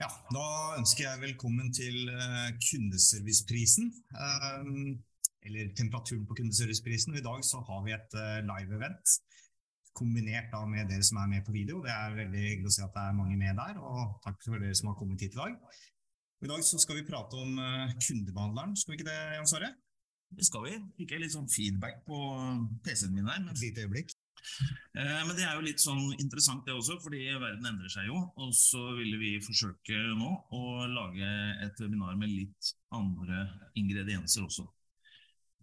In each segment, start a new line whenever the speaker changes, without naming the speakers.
Ja, Da ønsker jeg velkommen til eh, kundeserviceprisen. eh, Eller temperaturen på kundeserviceprisen. I dag så har vi et eh, live-event kombinert da med dere som er med på video. Det er veldig hyggelig å se at det er mange med der, og takk for dere som har kommet hit i dag. I dag så skal vi prate om eh, kundebehandleren, skal vi ikke det, Jan Sverre?
Det skal vi. Fikk jeg litt sånn feedback på PC-en min her. Men,
Et lite øyeblikk.
Eh, men det er jo litt sånn interessant det også, fordi verden endrer seg jo. Og så ville vi forsøke nå å lage et webinar med litt andre ingredienser også.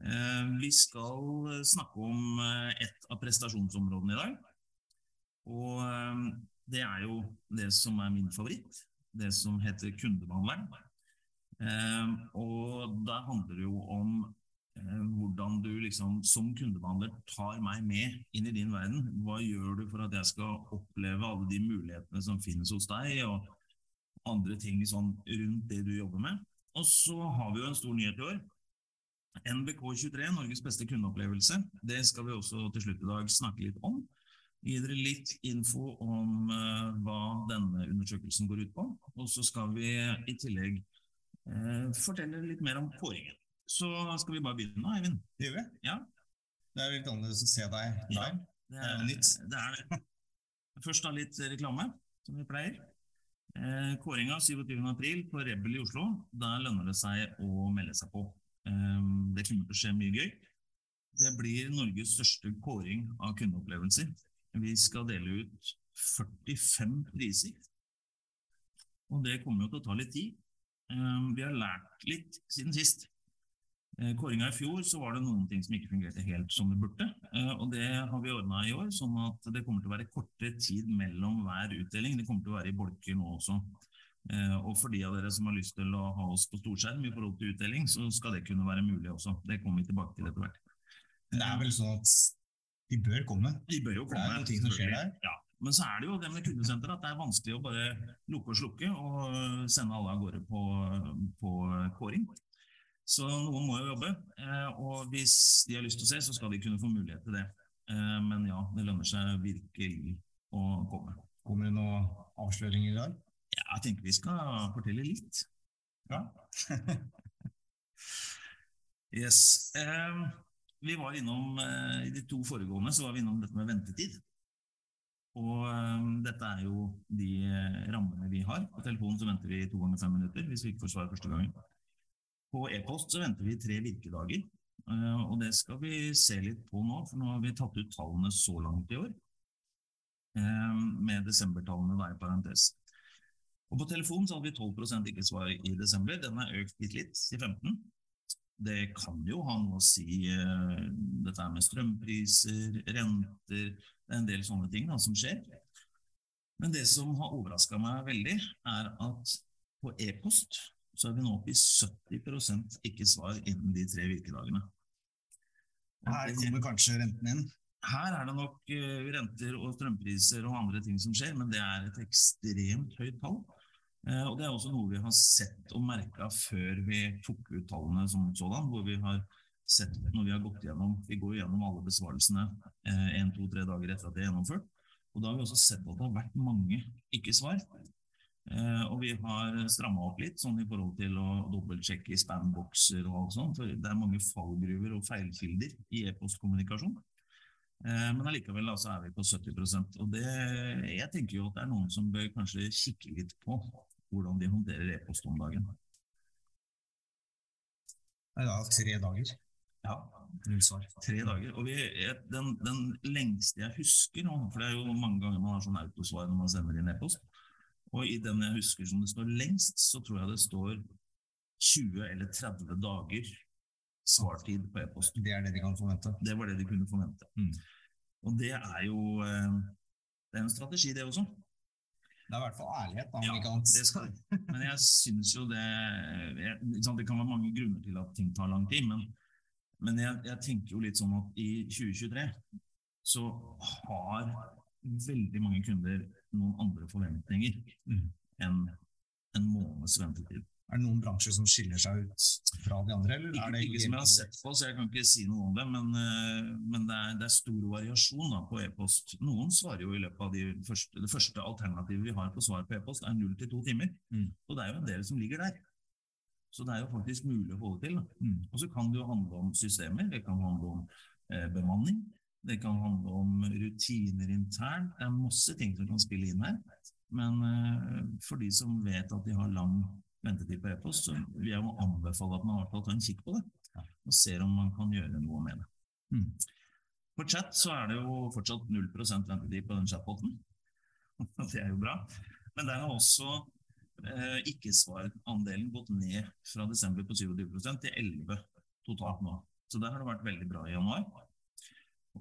Eh, vi skal snakke om eh, et av prestasjonsområdene i dag. Og det er jo det som er min favoritt. Det som heter kundebehandleren. Eh, og da handler det jo om hvordan du liksom som kundebehandler tar meg med inn i din verden. Hva gjør du for at jeg skal oppleve alle de mulighetene som finnes hos deg, og andre ting sånn rundt det du jobber med. Og så har vi jo en stor nyhet i år. NBK23, Norges beste kundeopplevelse. Det skal vi også til slutt i dag snakke litt om. Gi dere litt info om uh, hva denne undersøkelsen går ut på. Og så skal vi i tillegg uh, fortelle litt mer om kåringen. Så skal vi bare begynne, Eivind.
Det gjør vi.
Ja.
Det er litt annerledes å se deg
Ja. Det
er nytt.
Det er det. Først da litt reklame, som vi pleier. Eh, Kåringa 27.4 på Rebel i Oslo. Der lønner det seg å melde seg på. Eh, det kommer til å skje mye gøy. Det blir Norges største kåring av kundeopplevelser. Vi skal dele ut 45 priser. Og det kommer jo til å ta litt tid. Eh, Vi har lært litt siden sist. Eh, Kåringa i fjor så var det noen ting som ikke fungerte helt som det burde. eh, Og det har vi ordna i år, sånn at det kommer til å være kortere tid mellom hver utdeling. Det kommer til å være i bolker nå også. Eh, Og for de av dere som har lyst til å ha oss på storskjerm i forhold til utdeling, så skal det kunne være mulig også. Det kommer vi tilbake til etter hvert.
Det er vel sånn at de bør komme.
De bør jo
komme. det er noen ting som skjer der.
Ja. Men så er det jo det med kundesenter at det er vanskelig å bare lukke og slukke og sende alle av gårde på, på kåring. Så noen må jo jobbe, eh, og hvis de har lyst til å se, så skal de kunne få mulighet til det. Eh, Men ja, det lønner seg virkelig å komme.
Kommer det noen avsløringer i dag?
Ja, jeg tenker vi skal fortelle litt.
Ja.
Yes. Eh, vi var innom, I de to foregående så var vi innom dette med ventetid. Og dette er jo de rammene vi har. På telefonen så venter vi to ganger fem minutter hvis vi ikke får svar første gangen. På e-post så venter vi tre virkedager. eh, og det skal vi se litt på nå, for nå har vi tatt ut tallene så langt i år. eh, med desembertallene der i parentes. Og på telefon så hadde vi 12% ikke svar i desember. Den er økt bitte litt til 15 det kan jo ha noe å si, eh, dette med strømpriser, renter, det er en del sånne ting da, som skjer. Men det som har overraska meg veldig, er at på e-post så er vi nå oppe i 70% ikke svar innen de tre virkedagene. Og
Her kommer kanskje renten inn.
her er det nok eh, renter og strømpriser og andre ting som skjer, men det er et ekstremt høyt tall. Eh, og Det er også noe vi har sett og merka før vi tok ut tallene som sådan. hvor vi har sett når vi har gått gjennom, Vi går gjennom alle besvarelsene én, to, tre dager etter at det er gjennomført. Og Da har vi også sett at det har vært mange ikke-svar. Eh, og vi har stramma opp litt sånn i forhold til å dobbeltsjekke i spam-bokser og alt sånt. For det er mange fallgruver og feilkilder i e-postkommunikasjon. Eh, Men allikevel da, så er vi på 70% Og det, jeg tenker jo at det er noen som bør kanskje kikke litt på hvordan de håndterer e-post om dagen.
Det er da tre dager.
Ja, tre dager. Og vi, den, den lengste jeg husker nå, for det er jo mange ganger man har sånn autosvar når man sender inn e-post, og i den jeg husker som det står lengst, så tror jeg det står 20 eller 30 dager svartid på e-post.
Det er det de kan forvente.
Det var det de kunne forvente.
Mm.
Og det er jo eh, det er en strategi, det også.
Det er i hvert fall ærlighet, da,
Ja, det skal det. Men jeg syns jo det jeg, Det kan være mange grunner til at ting tar lang tid, men, men jeg, jeg tenker jo litt sånn at i 2023 så har veldig mange kunder noen andre forventninger
Mm.
enn en måneds ventetid.
Er det noen bransjer som skiller seg ut fra de andre? Eller
ikke,
er
ikke som jeg har sett på, så jeg kan ikke si noe om det. Men, uh, men det, er, det, er, stor variasjon da, på e-post. Noen svarer jo i løpet av de første, det første alternativet vi har på svar på e-post, er null til to timer. Mm. Og det er jo en del som ligger der. Så det er jo faktisk mulig å få det til. Mm. Og så kan det jo handle om systemer, det kan handle om eh, bemanning, det kan handle om rutiner internt. Det er masse ting som kan spille inn her. Men uh, for de som vet at de har lang ventetid på e-post, så vil jeg jo anbefale at man i hvert fall tar en kikk på det. Og ser om man kan gjøre noe med det. Mm. På chat så er det jo fortsatt 0% ventetid på den chatboten. det er jo bra. Men der har også eh, ikke-svarandelen gått ned fra desember på 27% til 11 totalt nå. Så der har det vært veldig bra i januar.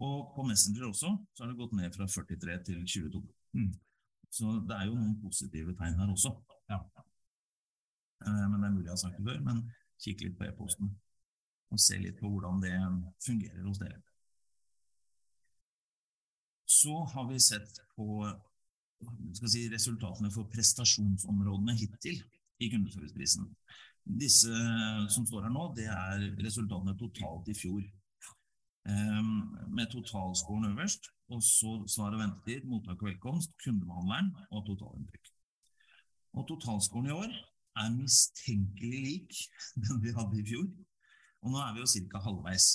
Og på Messenger også så har det gått ned fra 43 til 22. Mm. Så det er jo noen positive tegn her også. Ja. Eh, men det er mulig jeg har sagt det før. Men kikk litt på e-posten og se litt på hvordan det fungerer hos dere. Så har vi sett på si, resultatene for prestasjonsområdene hittil i kundeserviceprisen. Disse som står her nå, det er resultatene totalt i fjor. Um, med totalskåren øverst, og så svar og ventetid, mottak og velkomst, kundebehandleren og totalinntrykk. Og totalskåren i år er mistenkelig lik den vi hadde i fjor. Og nå er vi jo ca. halvveis.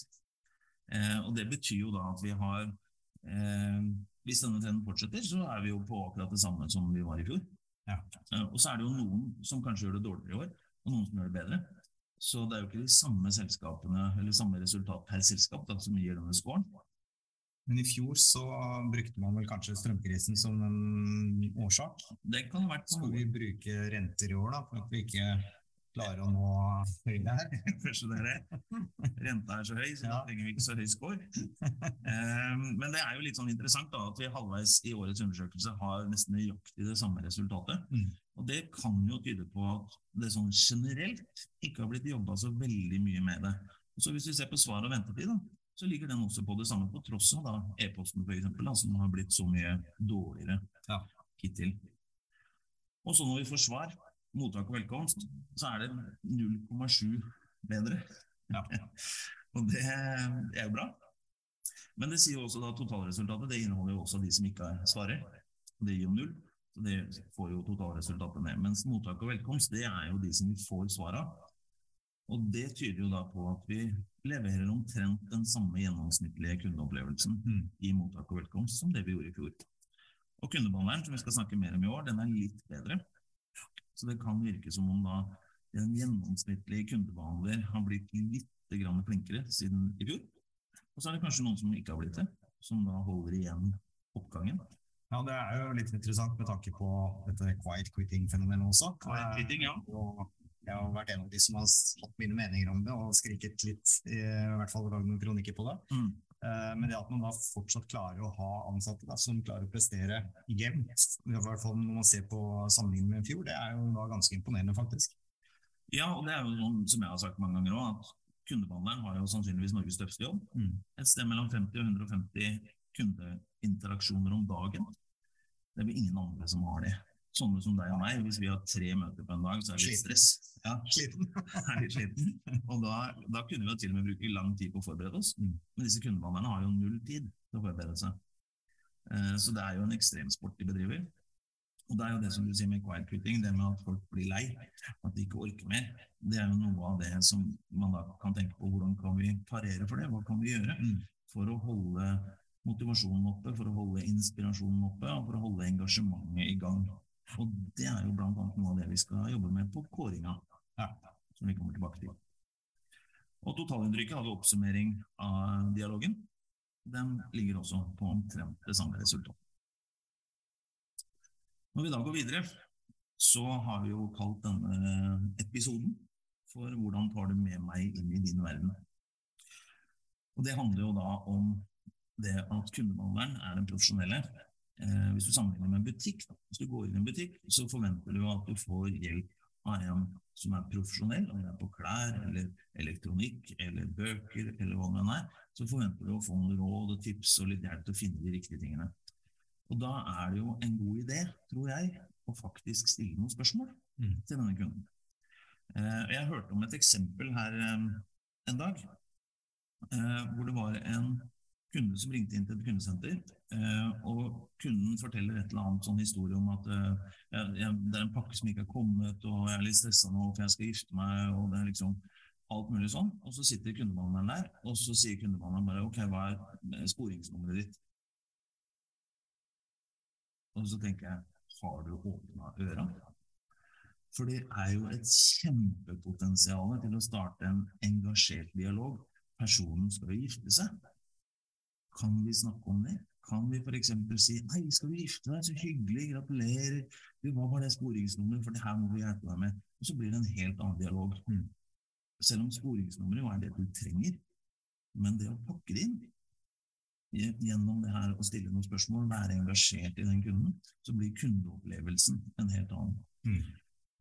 Eh, og det betyr jo da at vi har eh, Hvis denne trenden fortsetter, så er vi jo på akkurat det samme som vi var i fjor. Ja. Og så er det jo noen som kanskje gjør det dårligere i år, og noen som gjør det bedre. Så det er jo ikke de samme selskapene eller samme resultat per selskap da, som gir denne scoren.
Men i fjor så brukte man vel kanskje strømkrisen som en årsak?
Det kan ha vært
Skal vi bruke renter i år, da, for at vi ikke klarer å nå høyde her?
Er. Renta er så høy, så da trenger vi ikke så høy score. um, men det er jo litt sånn interessant da, at vi halvveis i årets undersøkelse har nesten nøyaktig det samme resultatet. Mm. Og det kan jo tyde på at det sånn generelt ikke har blitt jobba så veldig mye med det. Så Hvis vi ser på svar og ventetid, da, så ligger den også på det samme, på tross av e-posten f.eks., som har blitt så mye dårligere ja. hittil. Og så når vi får svar, mottak og velkomst, så er det 0,7 bedre. Ja. og det, er jo bra. Men det sier jo også da totalresultatet. Det inneholder jo også de som ikke svarer. og Det gir jo null. Så det får jo totalresultatet ned. Mens mottak og velkomst, det er jo de som vi får svar av. Og Det tyder jo da på at vi leverer omtrent den samme gjennomsnittlige kundeopplevelsen mm. i mottak og velkomst som det vi gjorde i fjor. Og Kundebehandleren, som vi skal snakke mer om i år, den er litt bedre. Så det kan virke som om da den gjennomsnittlige kundebehandler har blitt litt flinkere siden i fjor. Og så er det kanskje noen som ikke har blitt det, som da holder igjen oppgangen.
Ja, Det er jo litt interessant med tanke på dette quiet quitting-fenomenet også.
Quiet quitting, ja. Og
jeg har vært en av de som har hatt mine meninger om det og skriket litt, i hvert fall lagd noen kronikker på det. Mm. Uh, men det at man da fortsatt klarer å ha ansatte da, som klarer å prestere jevnt, i hvert fall når man ser på sammenlignet med en fjor, det er jo da ganske imponerende, faktisk.
Ja, og det er jo sånn som jeg har sagt mange ganger òg, at kundebehandleren har jo sannsynligvis Norges tøffeste jobb. Mm. Et sted mellom 50 og 150 kundeinteraksjoner om dagen. Det er vel ingen andre som har det sånne som deg og meg, hvis vi har tre møter på en dag, så er vi stress. Ja.
Sliten.
er litt sliten. Og da, da, kunne vi jo til og med bruke lang tid på å forberede oss. Mm. Men disse kundebehandlerne har jo null tid til å forberede seg. Eh, så det er jo en ekstremsport de bedriver. Og det er jo det som du sier med quiet quitting, det med at folk blir lei, at de ikke orker mer. Det er jo noe av det som man da kan tenke på. Hvordan kan vi parere for det? Hva kan vi gjøre mm. for å holde motivasjonen oppe, for å holde inspirasjonen oppe og for å holde engasjementet i gang? Og det er jo bl.a. noe av det vi skal jobbe med på kåringa, som vi kommer tilbake til. Og Totalinntrykket hadde oppsummering av dialogen. Den ligger også på omtrent det samme resultatet. Når vi da går videre, så har vi jo kalt denne episoden for 'Hvordan tar du med meg inn i din verden'? Og Det handler jo da om det at kundebehandleren er den profesjonelle eh, Hvis du sammenligner med en butikk, da. hvis du går inn i en butikk, så forventer du at du får hjelp av en som er profesjonell, om det er på klær eller elektronikk eller bøker eller hva det er, så forventer du å få noen råd og tips og litt hjelp til å finne de riktige tingene. Og da er det jo en god idé, tror jeg, å faktisk stille noen spørsmål mm. til denne kunden. Eh, jeg hørte om et eksempel her eh, en dag, eh, hvor det var en kunde som ringte inn til et kundesenter, og kunden forteller et eller annet sånn historie om at jeg, det er en pakke som ikke er kommet, og jeg er litt stressa nå for jeg skal gifte meg, og det er liksom alt mulig sånn. Og så sitter kundebehandleren der, og så sier kundebehandleren bare ok, hva er sporingsnummeret ditt? Og så tenker jeg har du åpna øra? For det er jo et kjempepotensial til å starte en engasjert dialog. Personen skal jo gifte seg. Kan vi snakke om det? Kan vi f.eks. si 'Nei, skal du gifte deg? Så hyggelig, gratulerer'. Du, hva var det sporingsnummeret? For det her må vi hjelpe deg med. Og så blir det en helt annen dialog. Mm. Selv om sporingsnummeret jo er det du trenger. Men det å pakke det inn gjennom det her å stille noen spørsmål, være engasjert i den kunden, så blir kundeopplevelsen en helt annen. Mm.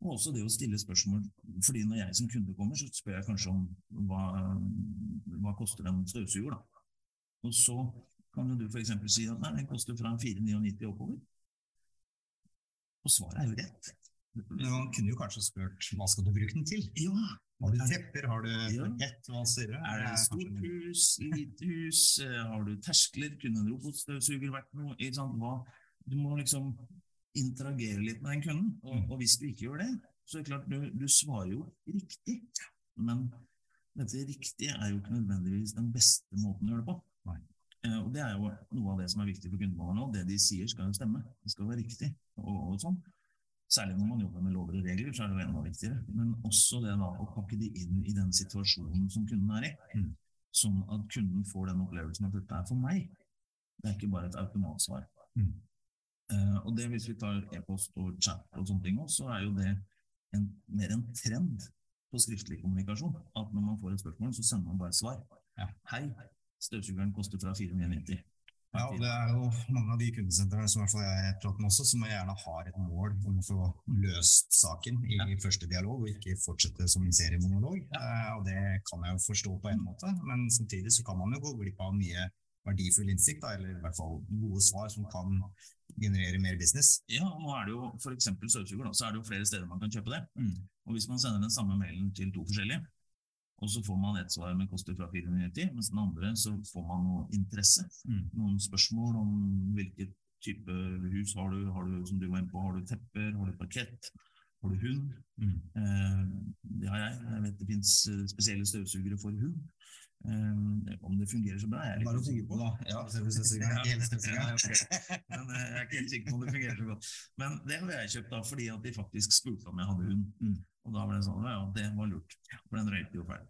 Og også det å stille spørsmål. fordi når jeg som kunde kommer, så spør jeg kanskje om hva, hva koster en støvsuger, da. Og så kan du f.eks. si at nei, den koster fra 499 oppover. Og svaret er jo rett.
Men man kunne jo kanskje spurt hva skal du bruke den til?
Ja.
Har du tepper, har du parkett, hva sier du?
Er det stort hus, lite hus, eh, har du terskler, kunne en robotstøvsuger vært noe? Hva? Du må liksom interagere litt med den kunden. Og, mm. og, hvis du ikke gjør det, så er det klart du, du svarer jo riktig. Men dette riktige er jo ikke nødvendigvis den beste måten å gjøre det på. Eh, og Det er jo noe av det som er viktig for kundebehandlerne nå. Det de sier, skal jo stemme. Det skal være riktig. Og, og, sånn. Særlig når man jobber med lover og regler, så er det jo enda viktigere. Men også det da å pakke de inn i den situasjonen som kunden er i. Mm. Sånn at kunden får den opplevelsen at dette er for meg. Det er ikke bare et automatsvar. Mm. Uh, og det Hvis vi tar e-post og chat, og sånne ting også, så er jo det en, mer en trend på skriftlig kommunikasjon. At når man får et spørsmål, så sender man bare svar. Ja. Hei, støvsugeren koster fra 499.
Ja, det er jo mange av de kundesentrene som i hvert fall jeg prater med også, som gjerne har et mål om å få løst saken i ja. første dialog, og ikke fortsette som en seriemonolog. Ja. Eh, og det kan jeg jo forstå på en måte, men samtidig så kan man jo gå glipp av mye verdifull innsikt, da, eller i hvert fall gode svar som kan generere mer business.
Ja, og nå er det jo f.eks. støvsuger, så er det jo flere steder man kan kjøpe det. Mm. Og Hvis man sender den samme mailen til to forskjellige, og så får man et svar med koster fra 490, mens den andre så får man noe interesse. Mm. Noen spørsmål om hvilket type hus har du, har du som du var inne på, har du tepper, har du parkett, har du hund? Mm. Eh, det har jeg. Jeg vet det fins eh, spesielle støvsugere for hund. Um, om det fungerer så bra, jeg er litt synge på. Da. Ja, Men uh, jeg er ikke helt sikker på om det fungerer så godt. Men det har jeg kjøpt da, fordi at de faktisk spurte om jeg hadde hund. Mm. Og da var det sånn ja, det var lurt, for den røyte jo feil.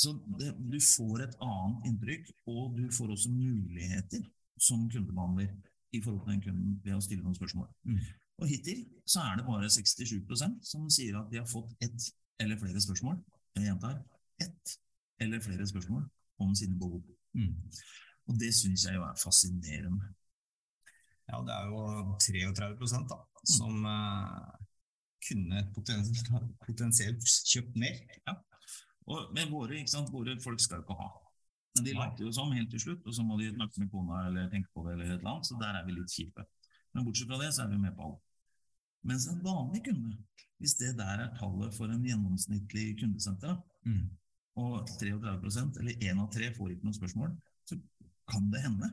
Så det, du får et annet inntrykk, og du får også muligheter som kundebehandler i forhold til den kunden ved å stille noen spørsmål. Mm. Og hittil så er det bare 67% som sier at de har fått ett eller flere spørsmål. Jeg gjentar ett eller flere spørsmål om sine behov. Mm. Og det syns jeg jo er fascinerende.
Ja, det er jo 33% da, som mm. Kunne potensielt, potensielt kjøpt mer. Ja.
Og med våre, våre folk skal jo ikke ha. Men de later jo som helt til slutt, og så må de snakke med kona eller tenke på det, eller et eller annet, så der er vi litt kjipe. Men bortsett fra det, så er vi med på alt. Mens en vanlig kunde, hvis det der er tallet for en gjennomsnittlig kundesenter, mm og 33% eller én av tre får ikke noe spørsmål, så kan det hende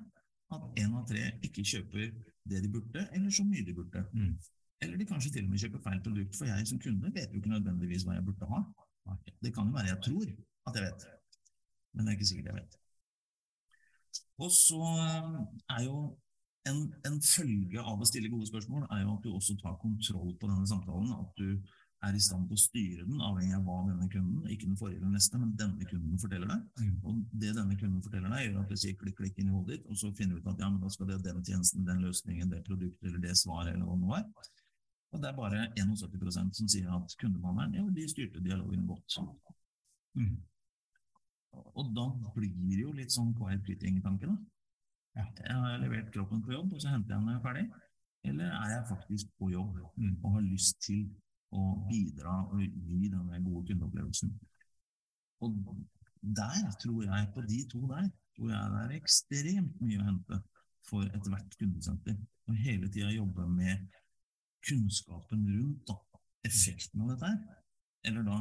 at én av tre ikke kjøper det de burde, eller så mye de burde. Mm. Eller de kanskje til og med kjøper feil produkt, for jeg som kunde vet jo ikke nødvendigvis hva jeg burde ha. Det kan jo være jeg tror at jeg vet, men det er ikke sikkert jeg vet. Og så eh, er jo en, en følge av å stille gode spørsmål er jo at du også tar kontroll på denne samtalen. At du er i stand til å styre den, avhengig av hva denne kunden, ikke den forrige eller neste, men denne kunden forteller deg. Mm. Og det denne kunden forteller deg, gjør at det sier klikk, klikk inn i hodet ditt, og så finner du ut at ja, men da skal det den tjenesten, den løsningen, det produktet eller det svaret eller hva det nå er. Og det er bare 71% som sier at kundebehandleren ja, de styrte dialogen godt. Mm. Og da blir det jo litt sånn quiet quitting-tanke, da. Ja. Jeg har levert kroppen på jobb, og så henter jeg den er ferdig. Eller er jeg faktisk på jobb mm. og har lyst til å bidra og gi denne gode kundeopplevelsen. Og der tror jeg, på de to der, tror jeg det er ekstremt mye å hente for ethvert kundesenter. Og hele tida jobbe med kunnskapen rundt da, effekten av dette her. eller da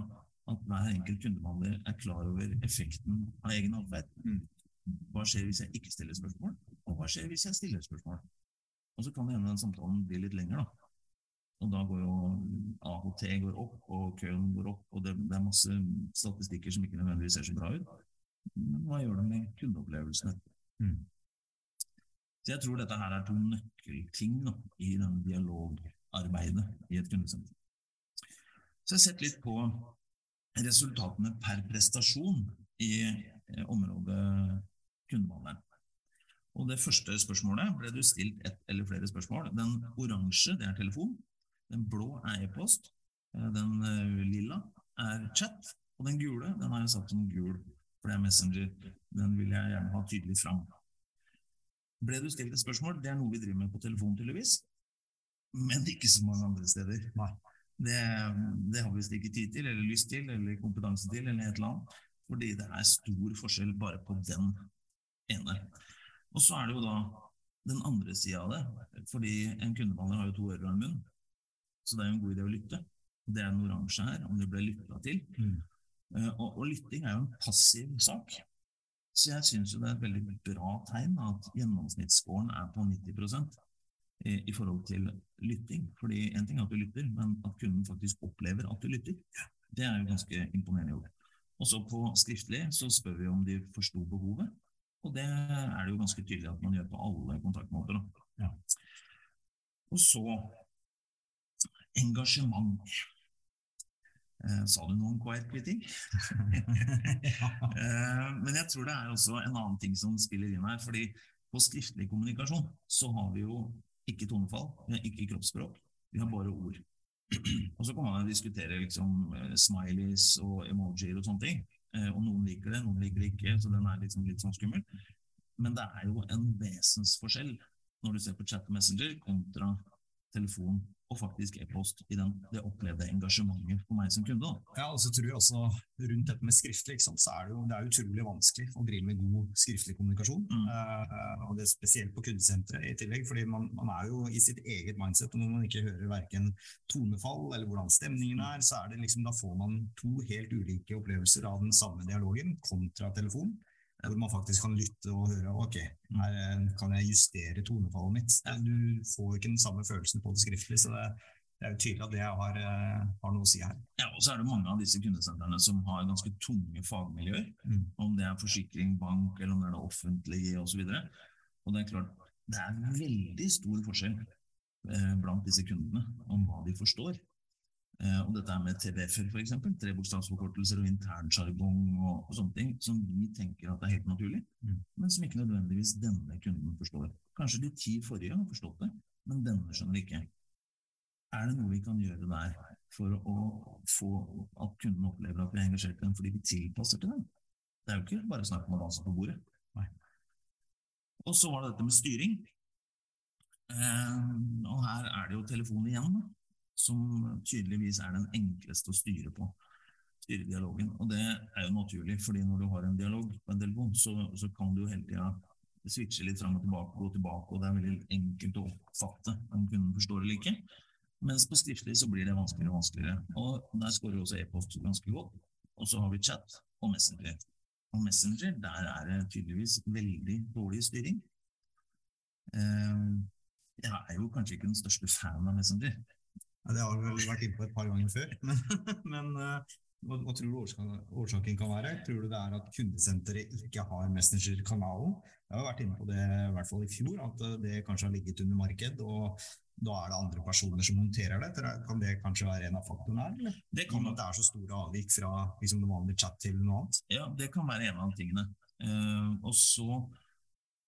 at hver enkelt kundebehandler er klar over effekten av egen atferd.
Mm.
Hva skjer hvis jeg ikke stiller spørsmål, og hva skjer hvis jeg stiller spørsmål? Og så kan det hende den samtalen blir litt lenger, da. Og da går jo AHT går opp, og køen går opp, og det, det er masse statistikker som ikke nødvendigvis ser så bra ut. Men hva gjør det med kundeopplevelsene?
Mm.
Så jeg tror dette her er to nøkkelting da, i den dialogarbeidet i et kundesenter. Så jeg har sett litt på resultatene per prestasjon i eh, området kundebehandleren. Og Det første spørsmålet ble du stilt ett eller flere spørsmål. Den oransje det er telefon, den blå er e-post, eh, den eh, lilla er chat, og den gule den har jeg satt som gul, for det er Messenger. Den vil jeg gjerne ha tydelig fram. Ble du stilt et spørsmål, det er noe vi driver med på telefon, tydeligvis, men ikke så mange andre steder. Det, det har vi visst ikke tid til, eller lyst til, eller kompetanse til, eller et eller annet. Fordi det er stor forskjell bare på den ene. Og så er det jo da den andre sida av det. Fordi en kundebehandler har jo to ører og en munn. Så det er jo en god idé å lytte. Det er den oransje her, om det ble lytta til.
Mm.
Eh, og, og, lytting er jo en passiv sak. Så jeg syns det er et veldig bra tegn at gjennomsnittsscoren er på 90 i, forhold til lytting. Fordi en ting er at du lytter, men at kunden faktisk opplever at du lytter, det er jo ganske imponerende gjort. Og så på skriftlig så spør vi om de forsto behovet, og det er det jo ganske tydelig at man gjør på alle kontaktmåter.
Ja.
Og så engasjement. Eh, sa du noe om quiet quitting? eh, men jeg tror det er også en annen ting som spiller inn her. fordi på skriftlig kommunikasjon så har vi jo ikke tonefall, ikke kroppsspråk, vi har bare ord. og så kan man diskutere liksom, eh, smileys og emojier og sånne ting. Eh, og noen liker det, noen liker det ikke, så den er liksom litt sånn skummel. Men det er jo en vesensforskjell når du ser på chat og messenger kontra telefon og faktisk e-post i den, det opplevde engasjementet for meg som kunde. Da.
Ja, og så tror jeg også Rundt dette med skriftlig så er det jo det er utrolig vanskelig å drive med god skriftlig kommunikasjon. Mm. Uh, og det er Spesielt på kundesenteret i tillegg, fordi man, man, er jo i sitt eget mindset. og Når man ikke hører verken tonefall eller hvordan stemningen er, så er det liksom, da får man to helt ulike opplevelser av den samme dialogen kontra telefon hvor man faktisk kan lytte og høre ok, her eh, kan jeg justere tonefallet mitt. Du får ikke den samme følelsen på det skriftlig, så det, det er jo tydelig at det har, eh, har, noe å si her.
Ja, og så er det mange av disse kundesentrene som har ganske tunge fagmiljøer. Mm. Om det er forsikring, bank, eller om det er det offentlige osv. Det er klart, det er veldig stor forskjell eh, blant disse kundene om hva de forstår. Eh, og dette med TBF-er, f.eks., trebokstavsforkortelser og internsjargong og, og sånne ting, som vi tenker at er helt naturlig, mm. men som ikke nødvendigvis denne kunden forstår. Kanskje de ti forrige har forstått det, men denne skjønner ikke. Er det noe vi kan gjøre der for å få at kunden opplever at vi er engasjert i dem fordi vi tilpasser til dem? Det er jo ikke bare snakk om å danse på bordet. Nei. Og så var det dette med styring. Eh, og her er det jo telefon igjen. Da som tydeligvis er den enkleste å styre på. Styre dialogen. Og det er jo naturlig, fordi når du har en dialog på en telefon, så, så kan du hele tida switche litt fram og tilbake, gå tilbake, og det er veldig enkelt å oppfatte om kunden forstår eller ikke. Mens på skriftlig så blir det vanskeligere og vanskeligere. Og der skårer også e-post ganske godt. Og så har vi chat og Messenger. Og Messenger, der er det tydeligvis veldig dårlig styring. Eh, jeg er jo kanskje ikke den største fan av Messenger.
Ja, det har vi vel vært inne på et par ganger før. Men, men eh, hva, tror du årsaken, kan være? Tror du det er at kundesenteret ikke har Messenger-kanalen? Jeg har vært inne på det i hvert fall i fjor, at eh, det kanskje har ligget under marked. og da er det andre personer som håndterer det. Kan det kanskje være en av faktorene her? Eller? Det kan at det er så store avvik fra liksom, det vanlige chat til noe annet?
Ja, det kan være en av tingene. Uh, og så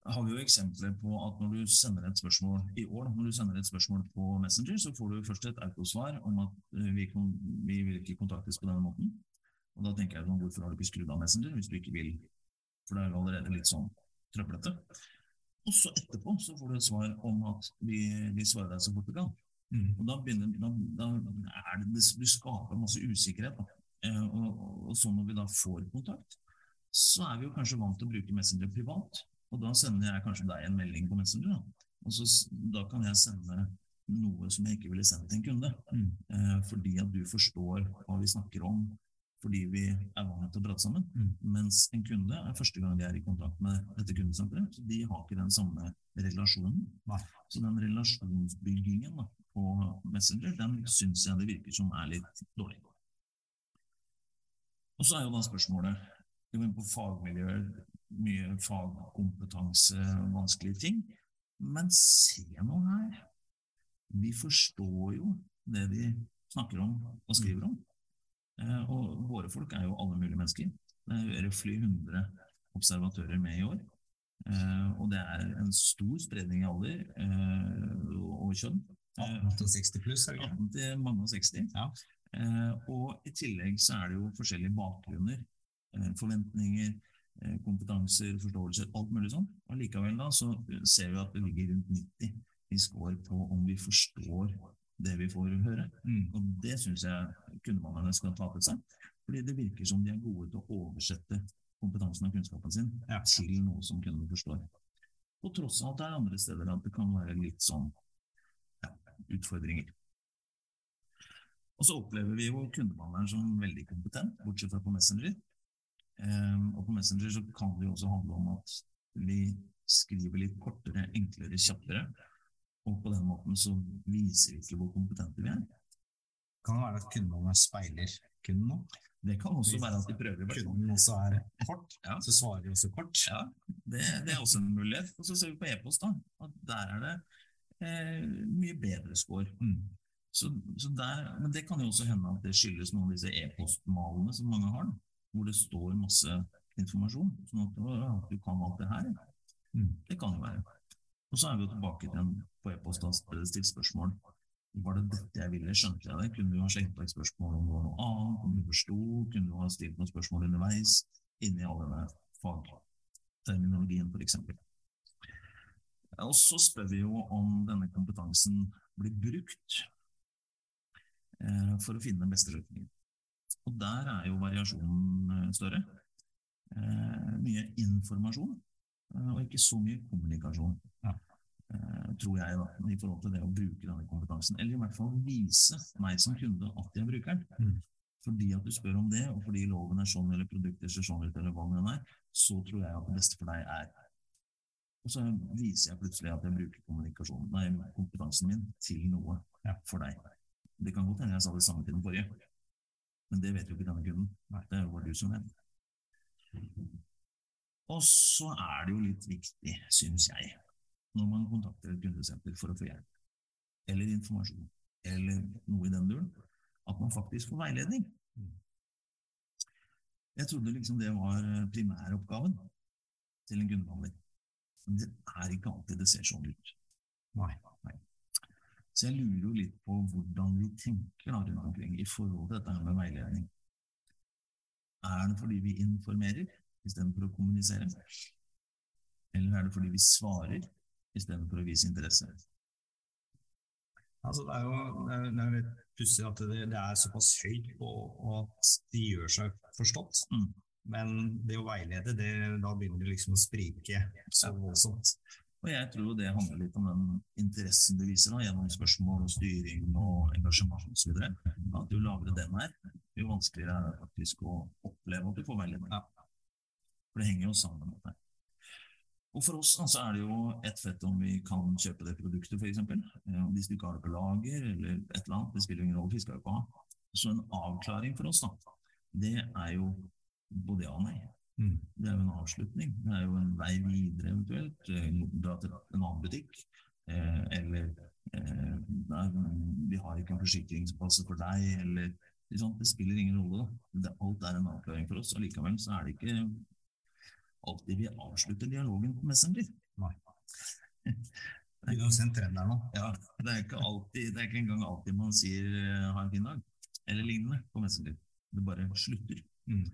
har vi jo eksempler på at når du sender et spørsmål i år, når du sender et spørsmål på Messenger, så får du først et autosvar om at eh, vi, kon, vi vil ikke kontaktes på denne måten. Og da tenker jeg sånn, hvorfor har du ikke skrudd av Messenger hvis du ikke vil? For det er jo allerede litt sånn trøblete. Og så etterpå så får du et svar om at vi, vi svarer deg så fort vi kan. Mm. Og da begynner da, da er det, Du skaper masse usikkerhet. Eh, og, og, så når vi da får kontakt, så er vi jo kanskje vant til å bruke Messenger privat. Og da sender jeg kanskje deg en melding på Messenger. Da, og så, da kan jeg sende noe som jeg ikke ville sendt til en kunde.
Mm.
Eh, fordi at du forstår hva vi snakker om, fordi vi er vant til å prate sammen.
Mm.
Mens en kunde er første gang de er i kontakt med dette kundesenteret. Så de har ikke den samme relasjonen.
Nei.
Så den relasjonsbyggingen da, på Messenger, den syns jeg det virker som er litt dårlig. Og så er jo da spørsmålet Vi går inn på fagmiljøer, mye fagkompetanse, vanskelige ting. Men se nå her. Vi forstår jo det de snakker om og skriver om. Eh, og våre folk er jo alle mulige mennesker. Det er røftlig 100 observatører med i år. Eh, og det er en stor spredning i alder eh, og kjønn. Eh,
1860 pluss, er det ikke?
18 til mange og 60.
Ja.
Og i tillegg så er det jo forskjellige bakgrunner, forventninger, kompetanser, forståelser, alt mulig sånn. Og likevel da så ser vi at det ligger rundt 90 i score på om vi forstår det vi får høre.
Mm.
Og det syns jeg kundemanagerne skal ta til seg. Fordi det virker som de er gode til å oversette kompetansen og kunnskapen sin
Ja.
til noe som kunden forstår. På tross av at det er andre steder at det kan være litt sånn ja, utfordringer. Og så opplever vi jo kundebehandleren som veldig kompetent, bortsett fra på Messenger. Ehm, og på Messenger så kan det jo også handle om at vi skriver litt kortere, enklere, kjappere. Og på den måten så viser vi ikke hvor kompetente vi er.
Kan det være at kundene speiler kunden nå?
Det kan også være at de prøver. å.
Kunden også er kort,
Ja.
så svarer de også kort.
Ja, det, det er også en mulighet. Og så ser vi på e-post, da. At der er det eh, mye bedre score.
Mm.
Så, så der, men det kan jo også hende at det skyldes noen av disse e-postmalene som mange har, da, hvor det står masse informasjon. Sånn at ja, du kan alt det her.
Mm.
Det kan jo være. Og så er vi jo tilbake til en på e-post da stilt spørsmål. Var det dette jeg ville? Skjønte jeg det? Kunne du ha slengt vekk spørsmål om det var noe annet? Om du forsto? Kunne du ha stilt noen spørsmål underveis? Inni all denne fagterminologien, f.eks. Og så spør vi jo om denne kompetansen blir brukt eh, for å finne den beste løsningen. Og der er jo variasjonen eh, større. Eh, mye informasjon, eh, og ikke så mye kommunikasjon.
Ja.
Eh, tror jeg, da, i forhold til det å bruke denne kompetansen. Eller i hvert fall vise meg som kunde at jeg bruker den.
Mm.
Fordi at du spør om det, og fordi loven er sånn, eller produktet ser sånn ut, eller hva den er, så tror jeg at det beste for deg er Og så viser jeg plutselig at jeg bruker kommunikasjonen, nei, kompetansen min til noe
Ja.
for deg. Det kan godt hende jeg sa det samme til den forrige, men det vet jo ikke denne kunden.
Nei.
Det bare du som vet. Og så er det jo litt viktig, syns jeg, når man kontakter et kundesenter for å få hjelp, eller informasjon, eller noe i den duren, at man faktisk får veiledning. Jeg trodde liksom det var primæroppgaven til en kundebehandler. Men det er ikke alltid det ser sånn ut.
Nei, Nei.
Så jeg lurer jo litt på hvordan vi tenker da rundt omkring i forhold til dette her med veiledning. Er det fordi vi informerer istedenfor å kommunisere? Eller er det fordi vi svarer istedenfor å vise interesse?
Altså, det er jo det er, det er litt pussig at det, det er såpass høyt på og at de gjør seg forstått.
Mm.
Men det å veilede, det, da begynner det liksom å sprike så voldsomt.
Og jeg tror det handler litt om den interessen du viser da, gjennom spørsmål og styring og engasjement osv. At jo lavere den er, jo vanskeligere er det faktisk å oppleve at du får veiledning.
Ja.
For det henger jo sammen med det. Og for oss da, så er det jo ett fett om vi kan kjøpe det produktet, f.eks. Hvis du ikke har det på lager eller et eller annet, det spiller ingen rolle, fisker jo ikke ha. Så en avklaring for oss, da, det er jo både ja og nei.
Mm.
Det er jo en avslutning. Det er jo en vei videre eventuelt. eh, Dra til en annen butikk. Eh, eller eh, der, vi har ikke en forsikring som passer for deg, eller liksom, Det spiller ingen rolle. Det, alt er en avklaring for oss. Allikevel så er det ikke alltid vi avslutter dialogen på Messenger.
Nei. Der nå.
Ja, det er ikke alltid, det er ikke engang alltid man sier eh, 'ha en fin dag' eller lignende på Messenger. Det bare slutter.
Mm.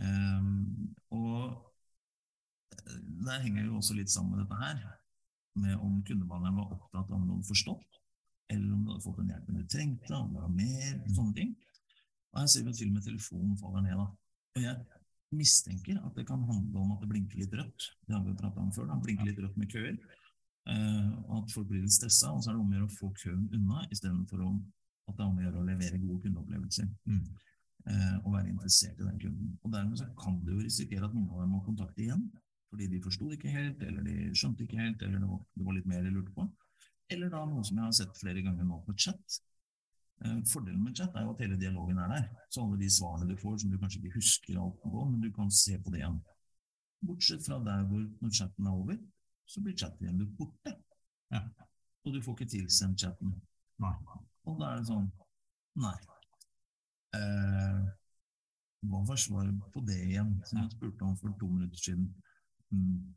Ehm, og der henger jo også litt sammen med dette her, med om kundebehandleren var opptatt av de forstått, eller om du hadde fått den hjelpen du trengte, om det var mer, sånne ting. Og her ser vi at til og med telefonen faller ned. da. Og jeg mistenker at det kan handle om at det blinker litt rødt. Det har vi pratet om før. da, Blinker litt rødt med køer. Eh, at folk blir litt stressa, og så er det om å gjøre å få køen unna, istedenfor at det er om å gjøre å levere gode kundeopplevelser.
Mm.
Eh, og være interessert i den kunden. Og Dermed så kan du jo risikere at noen av dem må kontakte igjen, fordi de forsto ikke helt, eller de skjønte ikke helt, eller det var, litt mer de lurte på. Eller da noe som jeg har sett flere ganger nå på chat, Eh, fordelen med chat er jo at hele dialogen er der. Så alle de svarene du får som du kanskje ikke husker alt på, men du kan se på det igjen. Bortsett fra der hvor når chatten er over, så blir chatten igjen borte.
Ja.
Og du får ikke tilsendt chatten.
Nei.
Og da er det sånn Nei. Eh, hva var svaret på det igjen, som jeg spurte om for to minutter siden? Mm.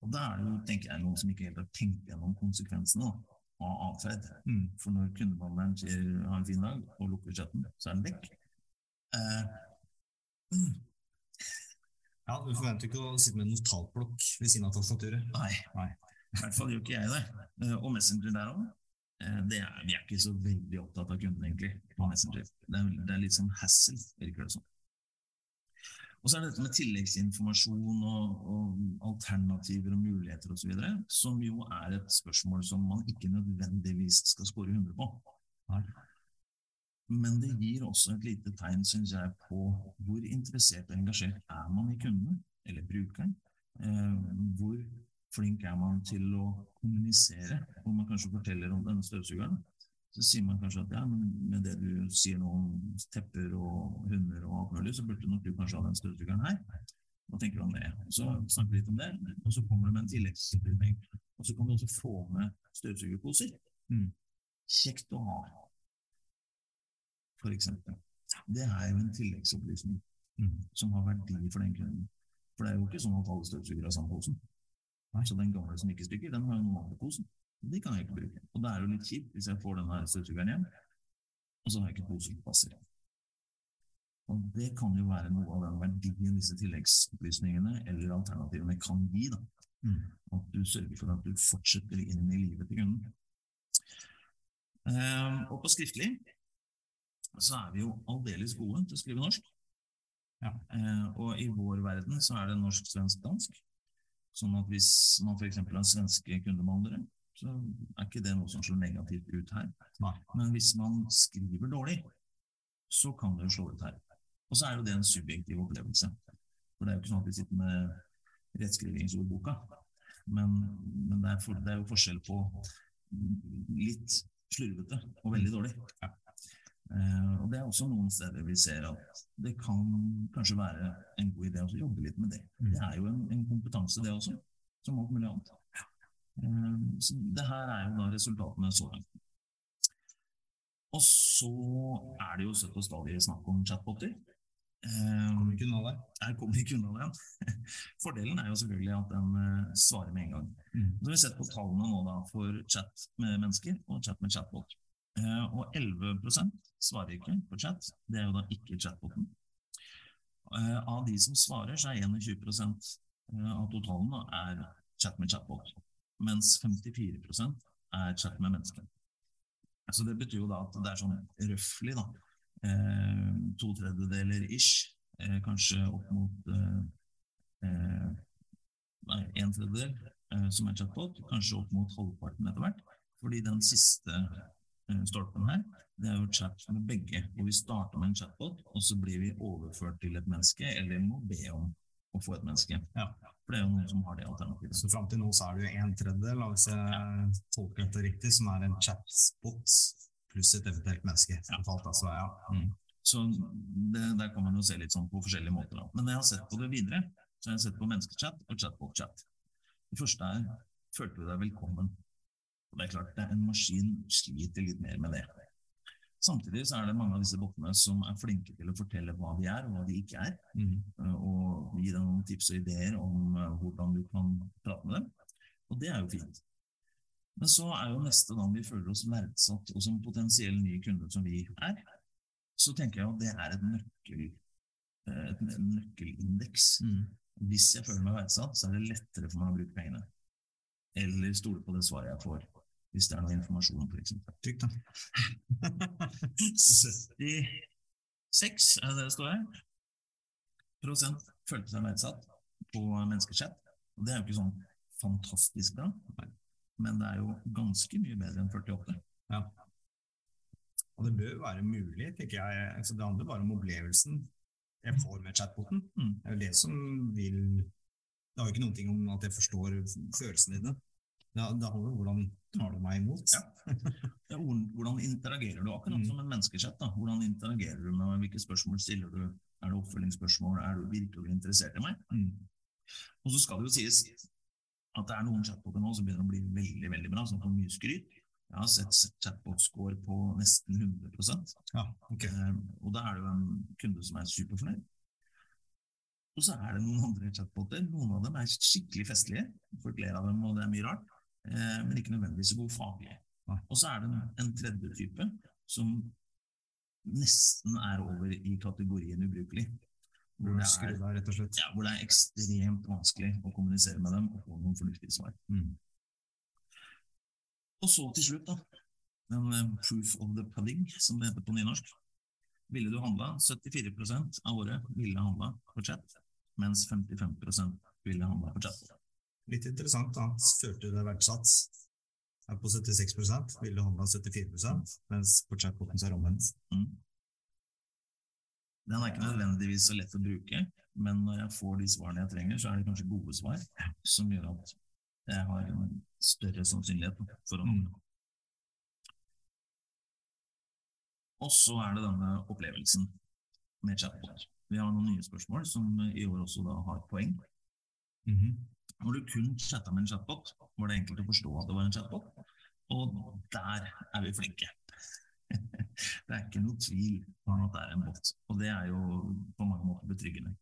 Og da er det jo, tenker jeg, noen som ikke helt har tenkt gjennom konsekvensene. av atferd. Mm. For når kundebehandleren sier 'ha en fin dag' og lukker chatten, så er den vekk. Eh,
mm. Ja, Du forventer ikke å sitte med en notatblokk ved siden av tastaturet?
Nei. Nei. I hvert fall gjør ikke jeg det. Uh, og Messenger der òg. Uh, vi er ikke så veldig opptatt av kundene, egentlig, på Messenger. Det er, det er litt sånn hassle, virker det som. Og så er det dette med tilleggsinformasjon og, og alternativer og muligheter osv., som jo er et spørsmål som man ikke nødvendigvis skal score 100 på. Men det gir også et lite tegn, syns jeg, på hvor interessert og engasjert er man i kunden, eller brukeren. Eh, hvor flink er man til å kommunisere, hvor man kanskje forteller om denne støvsugeren. Så sier man kanskje at ja, men med det du sier nå om tepper og hunder og alt mulig, så burde nok du kanskje ha den støvsugeren her. Hva tenker du om det? Og så snakker vi litt om det, og så kommer det med en tilleggsopplysning. Og så kan du også få med støvsugerposer. Mm. Kjekt å ha, for eksempel. Det er jo en tilleggsopplysning mm. som har verdi for den kunden. For det er jo ikke sånn at alle støvsugere har samme posen. Så den gamle som ikke stykker, den har jo noen andre posen. De kan jeg ikke bruke. Og det er jo litt kjipt hvis jeg får denne støvsugeren hjem, og så har jeg ikke posen som passer. Og det kan jo være noe av den verdien disse tilleggsopplysningene eller alternativene kan gi. da. Mm. At du sørger for at du fortsetter inn i livet til kunden. Um, og på skriftlig så er vi jo aldeles gode til å skrive norsk. Ja. Uh, og i vår verden så er det norsk, svensk, dansk. Sånn at hvis man f.eks. har svenske kundebehandlere, så er ikke det noe som slår negativt ut her. Men hvis man skriver dårlig, så kan det jo slå ut her. Og så er jo det en subjektiv opplevelse. For det er jo ikke sånn at vi sitter med rettskrivingsordboka. Men, men det, er for, det, er jo forskjell på litt slurvete og veldig dårlig. Eh, og Det er også noen steder vi ser at det kan kanskje være en god idé å jobbe litt med det. Mm. Det er jo en, en kompetanse, det også, som alt mulig annet. Ehm, så det her er jo da resultatene så langt. Og så er det jo søtt og stadig snakk om chatboter.
Um, kommer ikke unna det.
Her kommer ikke unna det. Fordelen er jo selvfølgelig at den svarer med en gang. Mm. Så har vi sett på tallene nå da for chat med mennesker og chat med chatbot. Uh, og 11 svarer ikke på chat. Det er jo da ikke chatboten. Uh, av de som svarer, så er 21% av totalen da, er chat med chatbot mens 54% er chat med mennesker. Så Det betyr jo da at det er sånn røftlig eh, to tredjedeler ish, eh, kanskje opp mot eh, eh en tredjedel eh, som er chatbot, kanskje opp mot halvparten etter hvert. Fordi den siste eh, stolpen her, det er jo chat med begge. Og vi starter med en chatbot, og så blir vi overført til et menneske, eller må be om å få et menneske. Ja. For det er jo noen som har det alternativet.
Så fram til nå så er det jo en tredjedel, hvis jeg tolker dette riktig, som er en chatbot pluss et eventuelt menneske. Ja. Altså, ja. Mm.
Så det, Der kan man jo se litt sånn på forskjellige måter. Da. Men når jeg har sett på det videre, så jeg har jeg sett på menneskechat og chatbot-chat. Det første er følte du deg velkommen? Og det er klart, det er en maskin sliter litt mer med det. Samtidig så er det mange av disse bottene som er flinke til å fortelle hva de er, og hva de ikke er. Mm. Eh, og gi deg noen tips og ideer om uh, hvordan du kan prate med dem. Og det er jo fint. Men så er jo neste gang vi føler oss verdsatt, og som potensiell ny kunde som vi er, så tenker jeg at det er et nøkkel, uh, et nøkkelindeks. Mm. Hvis jeg føler meg verdsatt, så er det lettere for meg å bruke pengene. Eller stole på det svaret jeg får hvis det er noe informasjon, f.eks.
Trykk, da.
76, er det det står her? Prosent følte seg verdsatt på menneskechat. Og det er jo ikke sånn fantastisk bra, men det er jo ganske mye bedre enn 48.
Ja. Og det bør være mulig, tenker jeg. Altså, det handler bare om opplevelsen jeg får med chatboten.
Mm.
Det er jo det som vil Det har jo ikke noen ting om at jeg forstår følelsene dine. Det, det handler om hvordan tar du meg imot.
Ja. Ja, hvordan- interagerer du, akkurat
Mm.
som en menneskesett. da. Hvordan interagerer du med meg? Hvilke spørsmål stiller du? Er det oppfølgingsspørsmål? Er du virkelig interessert i meg?
Mm.
Og så skal det jo sies at det er noen chatboter nå som begynner å bli veldig veldig bra, som får mye skryt. Jeg har sett chatbot-score på nesten 100%
Ja, okay.
eh, og da er det jo en kunde som er superfornøyd. Og så er det noen andre chatboter. Noen av dem er skikkelig festlige, folk ler av dem, og det er mye rart, men ikke nødvendigvis så god faglig. Og så er det en, tredje type som nesten er over i kategorien ubrukelig. Hvor det, er,
rett og slett.
ja, hvor det er ekstremt vanskelig å kommunisere med dem og få noen fornuftige svar.
Mm.
Og så til slutt, da. Den eh, proof of the pudding, som det heter på nynorsk. Ville du handla 74 av året ville handla på chat, mens 55 ville handla på chat.
Litt interessant, da. førte du deg verdsatt? Er på 76 vil du handle 74 mens på chatboten er omvendt.
Mm. Den er ikke nødvendigvis så lett å bruke, men når jeg får de svarene jeg trenger, så er det kanskje gode svar som gjør at jeg har en større sannsynlighet for å
Mm.
Og så er det denne opplevelsen med chatbot. Vi har noen nye spørsmål som i år også da har poeng.
Mhm.
Når du kun chatta med en chatbot, var det enkelt å forstå at det var en chatbot. Og der er vi flinke. det er ikke noe tvil om at det er en bot, og det er jo på mange måter betryggende.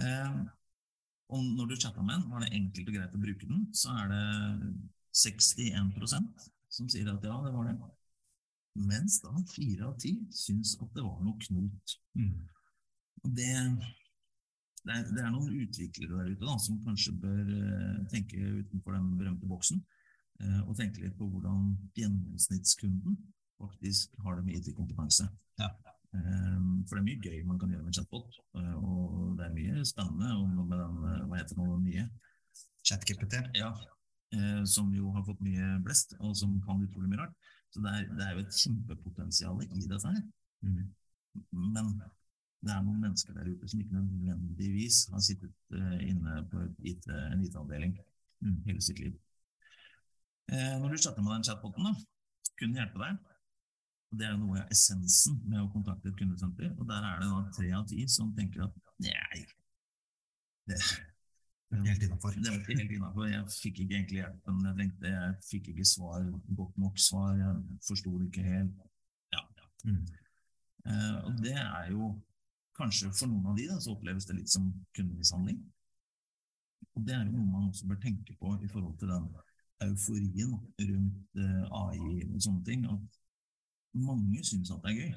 Eh, og når du chatta med den, var det enkelt og greit å bruke den, så er det 61% som sier at ja, det var det. Mens da fire av ti syns at det var noe knot.
Mm.
Og det, det, er, det er noen utviklere der ute da, som kanskje bør eh, tenke utenfor den berømte boksen, eh, og tenke litt på hvordan gjennomsnittskunden faktisk har det med IT-kompetanse.
Ja.
Eh, for det er mye gøy man kan gjøre med chatbot, eh, og det er mye spennende og med den, hva heter den nye,
ChatGPT.
ja, som jo har fått mye blest, og som kan utrolig mye rart. Så det er, det er jo et kjempepotensial i dette her.
Mm.
Men det er noen mennesker der ute som ikke nødvendigvis har sittet eh, inne på IT, en IT-avdeling
Mm.
hele sitt liv. Eh, når du chatter med den chatboten, da, kunne hjelpe deg. Det er noe av essensen med å kontakte et kundesenter. Og der er det da tre av ti som tenker at nei, det,
Helt innafor.
det var ikke helt innafor. Jeg fikk ikke egentlig hjelpen jeg trengte. Jeg fikk ikke svar, godt nok svar. Jeg forsto det ikke helt. Ja, ja.
Mm.
Uh, og det er jo kanskje for noen av de da, så oppleves det litt som kundemishandling. Og det er noe man også bør tenke på i forhold til den euforien rundt eh, AI og sånne ting. At mange syns at det er gøy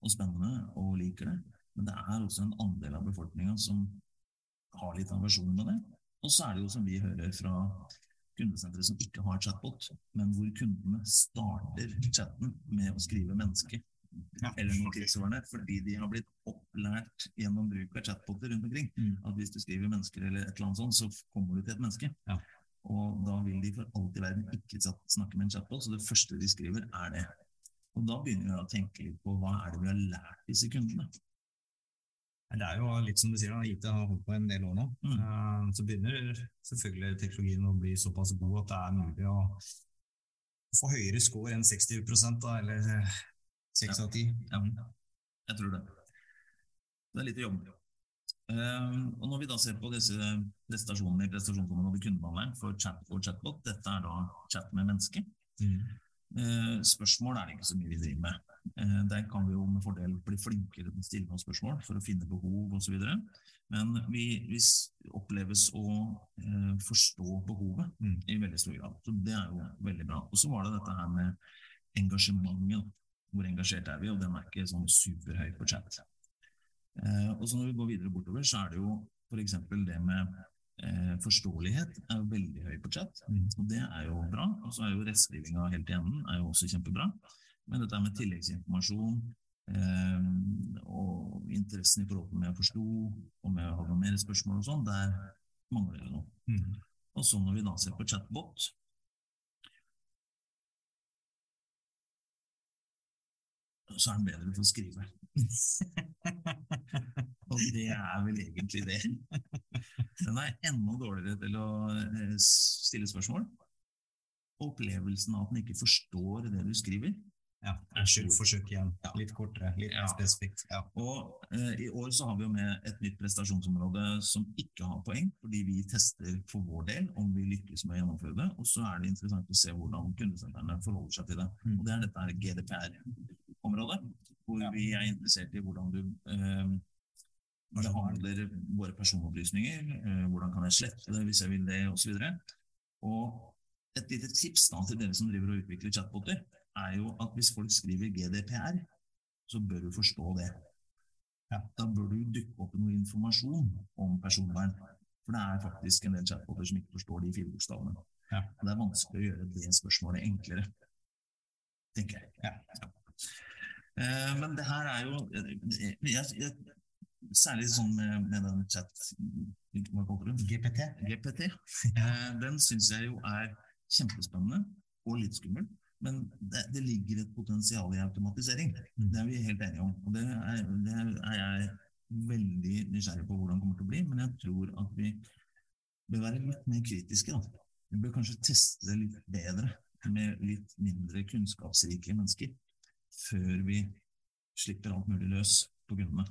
og spennende og liker det. Men det er også en andel av befolkninga som har litt aversjon med det. Og så er det jo som vi hører fra kundesentre som ikke har chatbot, men hvor kundene starter chatten med å skrive menneske
Ja.
eller noe tilsvarende, fordi de har blitt opplært gjennom bruk av chatboter rundt omkring.
Mm.
At hvis du skriver mennesker eller et eller annet sånt, så kommer du til et menneske.
Ja.
Og da vil de for alt i verden ikke snakke med en chatbot, så det første de skriver, er det. Og da begynner vi å tenke litt på hva er det vi har lært disse kundene.
Det er jo litt som du sier, da, IT har holdt på en del år nå.
Mm.
Eh, Så begynner selvfølgelig teknologien å bli såpass god at det er mulig å få høyere score enn 60 da, eller 6 av 10.
Ja, jeg tror det. Det er litt å jobbe med. Uh, og når vi da ser på disse prestasjonene i prestasjonsområdet kundebehandling for chat og chatbot, dette er da chat med menneske.
Mm.
Uh, spørsmål er det ikke så mye vi driver med. Uh, der kan vi jo med fordel bli flinkere til å stille noen spørsmål for å finne behov osv. Men vi, vi oppleves å forstå behovet
Mm.
i veldig stor grad. Så det er jo veldig bra. Og så var det dette her med engasjementet. Hvor engasjert er vi? Og den er ikke sånn superhøy på chat. Eh, og så når vi går videre bortover, så er det jo f.eks. det med eh, forståelighet er jo veldig høy på chat.
Mm.
Og det er jo bra. Og så er jo rettskrivinga helt i enden er jo også kjempebra. Men dette med tilleggsinformasjon eh, og interessen i forhold til om jeg forsto, om jeg hadde noen mer spørsmål og sånn, der mangler det noe.
Mm.
Og så når vi da ser på chatbot så er den bedre til å skrive. og det er vel egentlig det. Den er enda dårligere til å eh, stille spørsmål. Opplevelsen av at den ikke forstår det du skriver,
ja, Unnskyld, forsøk igjen. Litt kortere, litt ja. spesifikt. Ja.
Og eh, I år så har vi jo med et nytt prestasjonsområde som ikke har poeng, fordi vi tester for vår del om vi lykkes med å gjennomføre det. Og så er det interessant å se hvordan kundesentrene forholder seg til det. Mm. Og Det er dette GDPR-området, hvor ja. vi er interessert i hvordan du eh, behandler våre personopplysninger, eh, hvordan kan jeg slette det hvis jeg vil det, osv. Og, så og et lite tips da til dere som driver og utvikler chatboter er jo at hvis folk skriver GDPR, så bør du forstå det. Ja. Da bør du dukke opp noe informasjon om personvern. For det er faktisk en del chatboter som ikke forstår de fire bokstavene. Ja. Det er vanskelig å gjøre det spørsmålet enklere, tenker jeg. Ja. Eh, men det her er jo jeg, jeg, Særlig sånn med, med den chat
GPT.
GPT. Eh, den syns jeg jo er kjempespennende og litt skummel. Men det, det, ligger et potensial i automatisering. Det er vi helt enige om. Og det er, det er, jeg veldig nysgjerrig på hvordan det kommer til å bli. Men jeg tror at vi bør være litt mer kritiske. Da. Vi bør kanskje teste det litt bedre med litt mindre kunnskapsrike mennesker før vi slipper alt mulig løs på grunnene.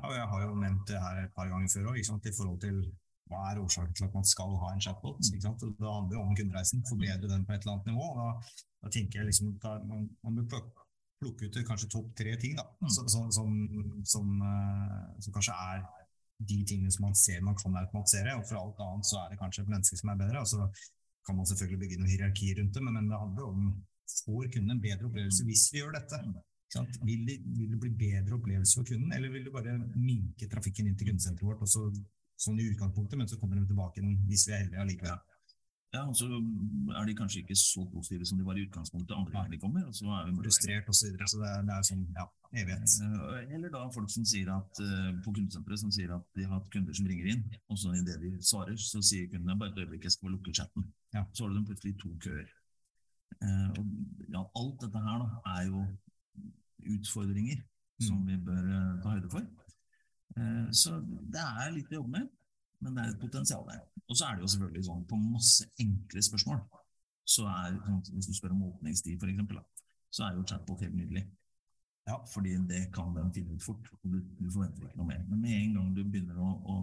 Ja, jeg har jo nevnt det her et par ganger før òg, i forhold til hva er årsaken til at man skal ha en chatbot. Ikke sant? Det handler jo om kundereisen, forbedre den på et eller annet nivå. Da, da tenker jeg liksom at man, man bør plukke ut kanskje topp tre ting da, mm. som, som, som, uh, som, kanskje er de tingene som man ser man kan automatisere. og For alt annet så er det kanskje et menneske som er bedre. og så kan man selvfølgelig bygge noe hierarki rundt det, men, men det handler om får kunden en bedre opplevelse hvis vi gjør dette. Vil det, vil det, bli bedre opplevelse for kunden, eller vil det bare minke trafikken inn til kundesenteret vårt, og så sånn i utgangspunktet, men så kommer de tilbake hvis vi er heldige allikevel.
Ja, og så er de kanskje ikke så positive som de var i utgangspunktet andre ganger de kommer. og så er
vi Frustrert osv. Så, videre, så det er, det er sånn, ja, evighet.
Eh, eller da folk som sier at eh, på kundesenteret som sier at de har hatt kunder som ringer inn, og så idet de svarer, så sier kundene bare et øyeblikk, jeg skal lukke chatten. Ja. Så har de plutselig to køer. Eh, og ja, alt dette her da, er jo utfordringer mm. som vi bør ta høyde for. Eh, så det er litt å jobbe med, men det er et potensial der. Og så er det jo selvfølgelig sånn på masse enkle spørsmål, så er sånn, hvis du spør om åpningstid f.eks., så er jo chatbot helt nydelig. Ja. Fordi det kan den finne ut fort, og du, du, forventer ikke noe mer. Men med en gang du begynner å, å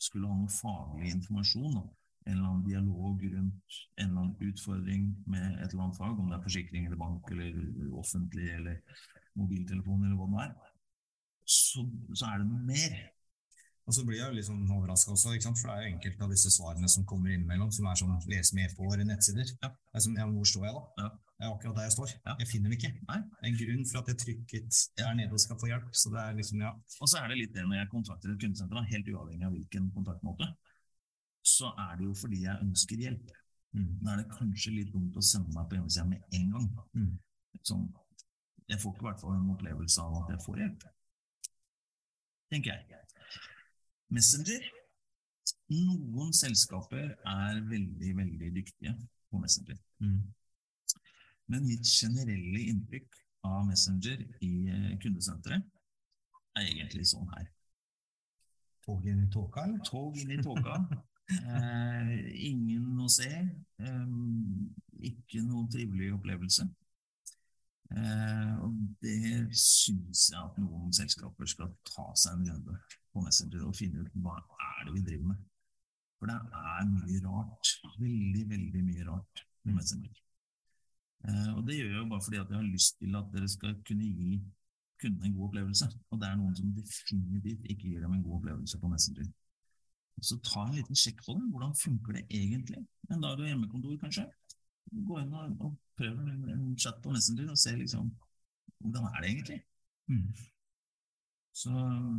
skulle ha noe faglig informasjon, en eller annen dialog rundt en eller annen utfordring med et eller annet fag, om det er forsikring eller bank eller offentlig eller mobiltelefon eller hva det er, så, så er det noe mer.
Og så blir jeg jo litt sånn overraska også, for det er jo enkelte av disse svarene som kommer innimellom, som er sånn lese med på våre nettsider. Ja. Det er som, ja, hvor står jeg da? Ja. Det er akkurat der jeg står. Ja. Jeg finner det ikke. Nei. Det er en grunn for at jeg trykket der nede og skal få hjelp. Så det er liksom, ja.
Og så er det litt det når jeg kontakter et kundesenter, helt uavhengig av hvilken kontaktmåte, så er det jo fordi jeg ønsker hjelp. Mm. Da er det kanskje litt dumt å sende meg på hjemmesida med en gang. Mm. Sånn, jeg får ikke i hvert fall en opplevelse av at jeg får hjelp tenker jeg. Messenger. Noen selskaper er veldig, veldig dyktige på Messenger. Mm. Men mitt generelle inntrykk av Messenger i eh, kundesenteret er egentlig sånn her.
Tog inn i tåka, eller?
Tog inn i tåka. eh, ingen å se. Eh, ikke noen trivelig opplevelse. Eh, og det syns jeg at noen selskaper skal ta seg en runde på Messenger og finne ut hva er det vi driver med. For det er mye rart. Veldig, veldig mye rart med Messenger. Eh, og det gjør jeg jo bare fordi at jeg har lyst til at dere skal kunne gi kundene en god opplevelse. Og det er noen som definitivt ikke gir dem en god opplevelse på Messenger. Så ta en liten sjekk på det. Hvordan funker det egentlig? En dag du har hjemmekontor, kanskje. Gå inn og, og prøv en, chat på Messenger og se liksom hvordan er det egentlig. Mm. Så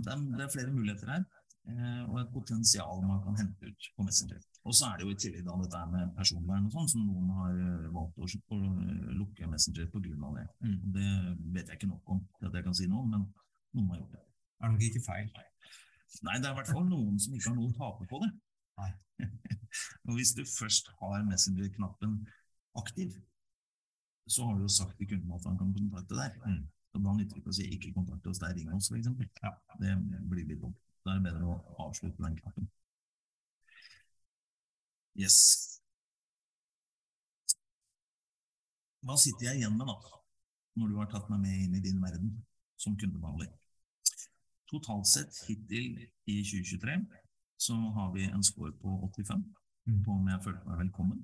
det er, det er, flere muligheter her, eh, og et potensial man kan hente ut på Messenger. Og så er det jo i tillegg da dette med personvern og sånn, som noen har eh, valgt å, å lukke Messenger pga. det. Mm. Det vet jeg ikke nok om til at jeg kan si noe, om, men noen har gjort det.
Er det nok ikke feil?
Nei, det er i hvert fall noen som ikke har noe å tape på det.
Nei.
og hvis du først har Messenger-knappen aktiv, så har du jo sagt til kunden at han kan kontakte deg.
Mm.
Da nytter det ikke å si 'ikke kontakt oss der, ring oss', f.eks.
Ja.
Det blir litt dumt. Da er det bedre å avslutte den knappen. Yes. Hva sitter jeg igjen med, da, når du har tatt meg med inn i din verden som kundebehandler? Totalt sett hittil i 2023 så har vi en score på 85
Mm.
på om jeg følte meg velkommen.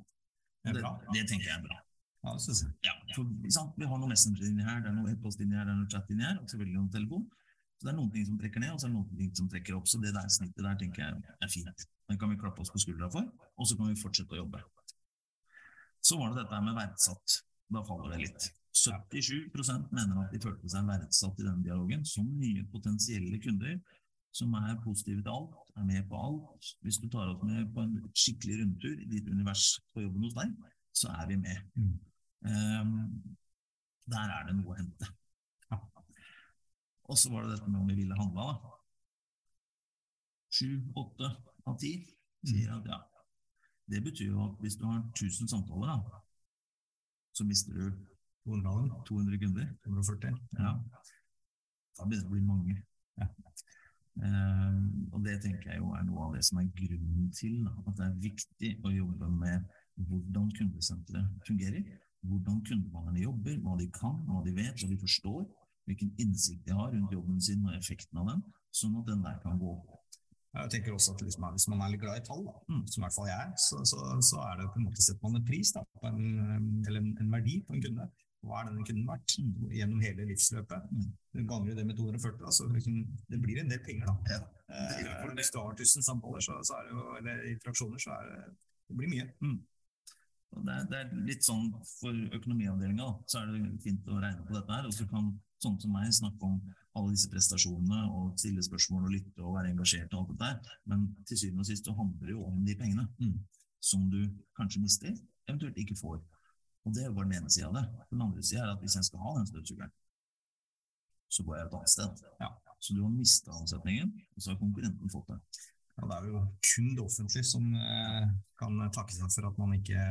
Det
Det,
bra.
det tenker jeg er bra.
Ja, det synes jeg.
Ja, for, sant? Vi har noen Messenger inni her, det er noe e-post inni her, det er noe chat inni her, og selvfølgelig noen telefon. Så det er noen ting som trekker ned, og så er det noen ting som trekker opp. Så det der snittet der tenker jeg er fint. Den kan vi klappe oss på skuldra for, og så kan vi fortsette å jobbe. Så var det dette med verdsatt. Da faller det litt. 77% mener at de følte seg verdsatt i denne dialogen som nye potensielle kunder som er positive til alt, er med på alt. Hvis du tar oss med på en skikkelig rundtur i ditt univers på jobben hos deg, så er vi med.
Mm.
Um, der er det noe å hente.
Ja.
Og så var det dette med om vi ville handla, da. Sju, åtte av ti sier at ja. Det betyr jo at hvis du har 1000 samtaler, da, så mister du
200,
200 kunder.
240.
Ja. Da begynner det å bli mange.
Ja.
Ehm, og det tenker jeg jo er noe av det som er grunnen til at det er viktig å jobbe med hvordan kundesenteret fungerer, hvordan kundebehandlerne jobber, hva de kan, hva de vet, hva de forstår, hvilken innsikt de har rundt jobben sin og effekten av den, sånn at den der kan gå opp.
Jeg tenker også at liksom, Hvis man er litt glad i tall, da,
Mm.
som i hvert fall jeg er, så, så, så er det på en måte setter man en pris da, på en, eller en, en verdi på en kunde. Hva er denne kunden verdt gjennom hele livsløpet?
Mm.
Du ganger det med 240, altså så liksom, det blir en del penger. da.
Ja,
Eh, hvis du har 1000 samtaler så, så det jo, eller interaksjoner, så det, det blir mye.
Mm. det, er, det er litt sånn for økonomiavdelinga, så er det fint å regne på dette her. Og så kan sånne som meg snakke om alle disse prestasjonene og stille spørsmål og lytte og være engasjert og alt dette der, Men til syvende og sist så handler det jo om de pengene
Mm.
som du kanskje mister, eventuelt ikke får. Og det er jo bare den ene sida av det. Den andre sida er at hvis jeg skal ha den støvsugeren, så går jeg et annet sted.
Ja.
Så du har mista omsetningen, og så har konkurrenten fått det.
Ja, det er jo kun det offentlige som eh, kan takke seg for at man ikke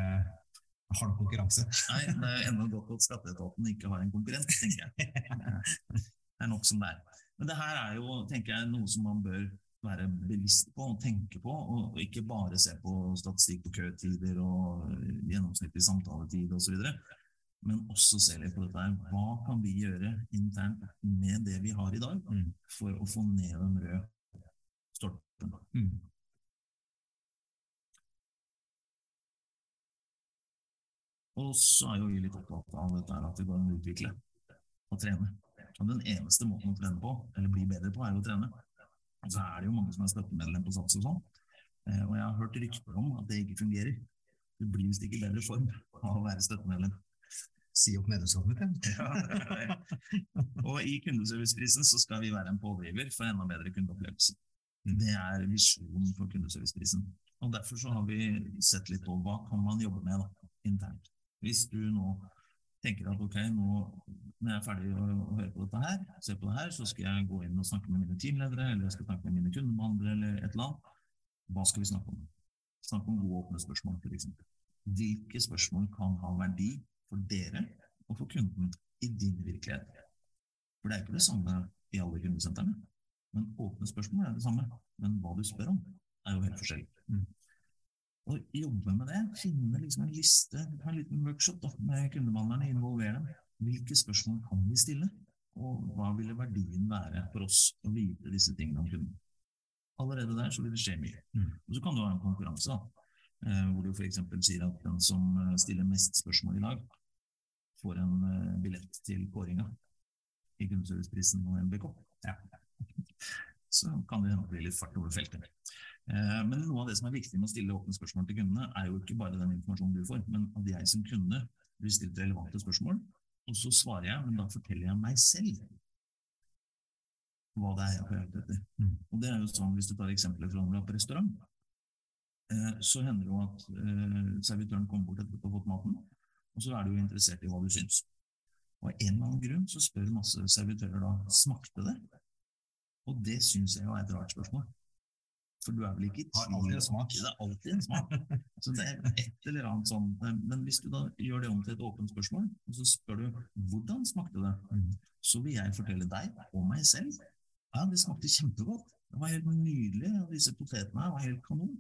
har noen konkurranse.
Nei, det er ennå godt at skatteetaten ikke har en konkurrent, tenker jeg. Det er nok som det er. Men det her er jo, tenker jeg, noe som man bør være bevisst på og tenke på, og ikke bare se på statistikk på køtider og gjennomsnittlig samtaletid osv., men også se litt på dette her. Hva kan vi gjøre internt med det vi har i dag,
Mm.
for å få ned den røde stolpen?
Mm.
Og så er jo vi litt opptatt av dette her at vi går må utvikle og trene. Og den eneste måten å trene på, eller bli bedre på, er å trene. Så er det jo mange som er støttemedlem på Sats og sånn. Eh, Og jeg har hørt rykter om at det ikke fungerer. Du blir visst ikke i bedre form av å være støttemedlem.
Si opp medlemskapet mitt.
Og i kundeserviceprisen så skal vi være en pådriver for enda bedre kundeopplevelse. Det er visjonen for kundeserviceprisen. Og derfor så har vi sett litt på hva kan man jobbe med da, internt. Hvis du nå tenker at ok, nå når jeg er ferdig å, å høre på dette her, se på det her, så skal jeg gå inn og snakke med mine teamledere, eller jeg skal snakke med mine kundebehandlere, eller et eller annet. Hva skal vi snakke om? Snakke om gode åpne spørsmål, f.eks. Hvilke spørsmål kan ha verdi for dere og for kunden i din virkelighet? For det er ikke det samme i alle kundesentrene. Men åpne spørsmål er det samme. Men hva du spør om, er jo helt forskjellig. Og jobbe med det, finne liksom en liste, ha en liten workshop da, med kundebehandlerne, involvere dem. Hvilke spørsmål kan vi stille? Og hva ville verdien være for oss å vite disse tingene om kunden? Allerede der så vil det skje mye.
Mm.
Og så kan du ha en konkurranse, da, eh, hvor du f.eks. sier at den som eh, stiller mest spørsmål i dag, får en eh, billett til kåringa i kundeserviceprisen og NBK.
Ja.
Så kan det bli litt fart over feltet. Eh, Men noe av det som er viktig med å stille åpne spørsmål til kundene, er jo ikke bare den informasjonen du får, men at jeg som kunde blir stilt relevante spørsmål, og så svarer jeg, men da forteller jeg meg selv hva det er jeg på jakt etter.
Mm.
Og det er jo sånn, Hvis du tar eksempler fra når du er på restaurant, eh, så hender det jo at eh, servitøren kommer bort etterpå og har fått maten, og så er du jo interessert i hva du syns. Og av en eller annen grunn så spør masse servitører da smakte det? Og det syns jeg jo er et rart spørsmål. For du er vel ikke i
tvil smak.
Det er alltid en smak. Så det er et eller annet sånn. Men hvis du da gjør det om til et åpent spørsmål, og så spør du hvordan smakte det,
Mm.
så vil jeg fortelle deg og meg selv ja, det smakte kjempegodt. Det var helt nydelig. Disse potetene her var helt kanon.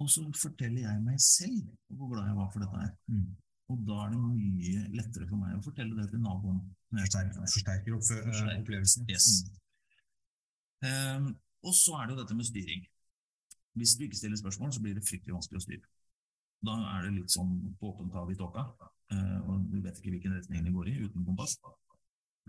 Og så forteller jeg meg selv hvor glad jeg var for dette her.
Mm.
Og da er det mye lettere for meg å fortelle det til naboen.
Forsterker, forsterker opp, opplevelsen.
Yes. Ehm, og så er det jo dette med styring. Hvis du ikke stiller spørsmål, så blir det fryktelig vanskelig å styre. Da er det litt sånn på åpent hav i tåka, eh, og du vet ikke hvilken retning det går i uten kompass.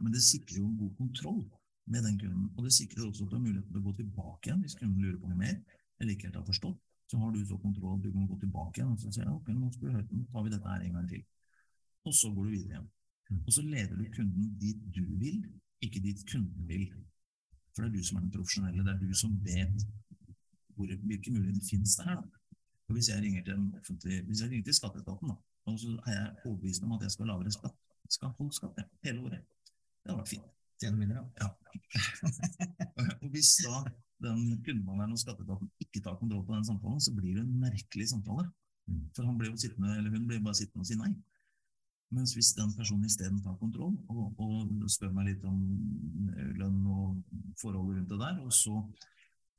Men det sikrer jo en god kontroll med den kunden, og det sikrer også at du har mulighet til å gå tilbake igjen hvis kunden lurer på noe mer, eller ikke helt har forstått. Så har du så kontroll at du kan gå tilbake igjen og så si ok, nå skal vi høre, nå tar vi dette her en gang til. Og så går du videre igjen. Og så leder du kunden dit du vil, ikke dit kunden vil. For det er du som er den profesjonelle, det er du som vet hvor, hvilke muligheter finnes det her. Da. Og hvis jeg ringer til en offentlig, hvis jeg ringer til skatteetaten, da, og så er jeg overbevist om at jeg skal ha lavere skatt, skal holde skatt ja, hele året. Det hadde vært fint.
Tjener mindre, ja.
Og hvis da den kundemannen og skatteetaten ikke tar kontroll på den samtalen, så blir det en merkelig samtale.
Mm.
For han blir jo sittende, eller hun blir bare sittende og si nei. Mens hvis den personen isteden tar kontroll og, og spør meg litt om lønn og forholdet rundt det der, og så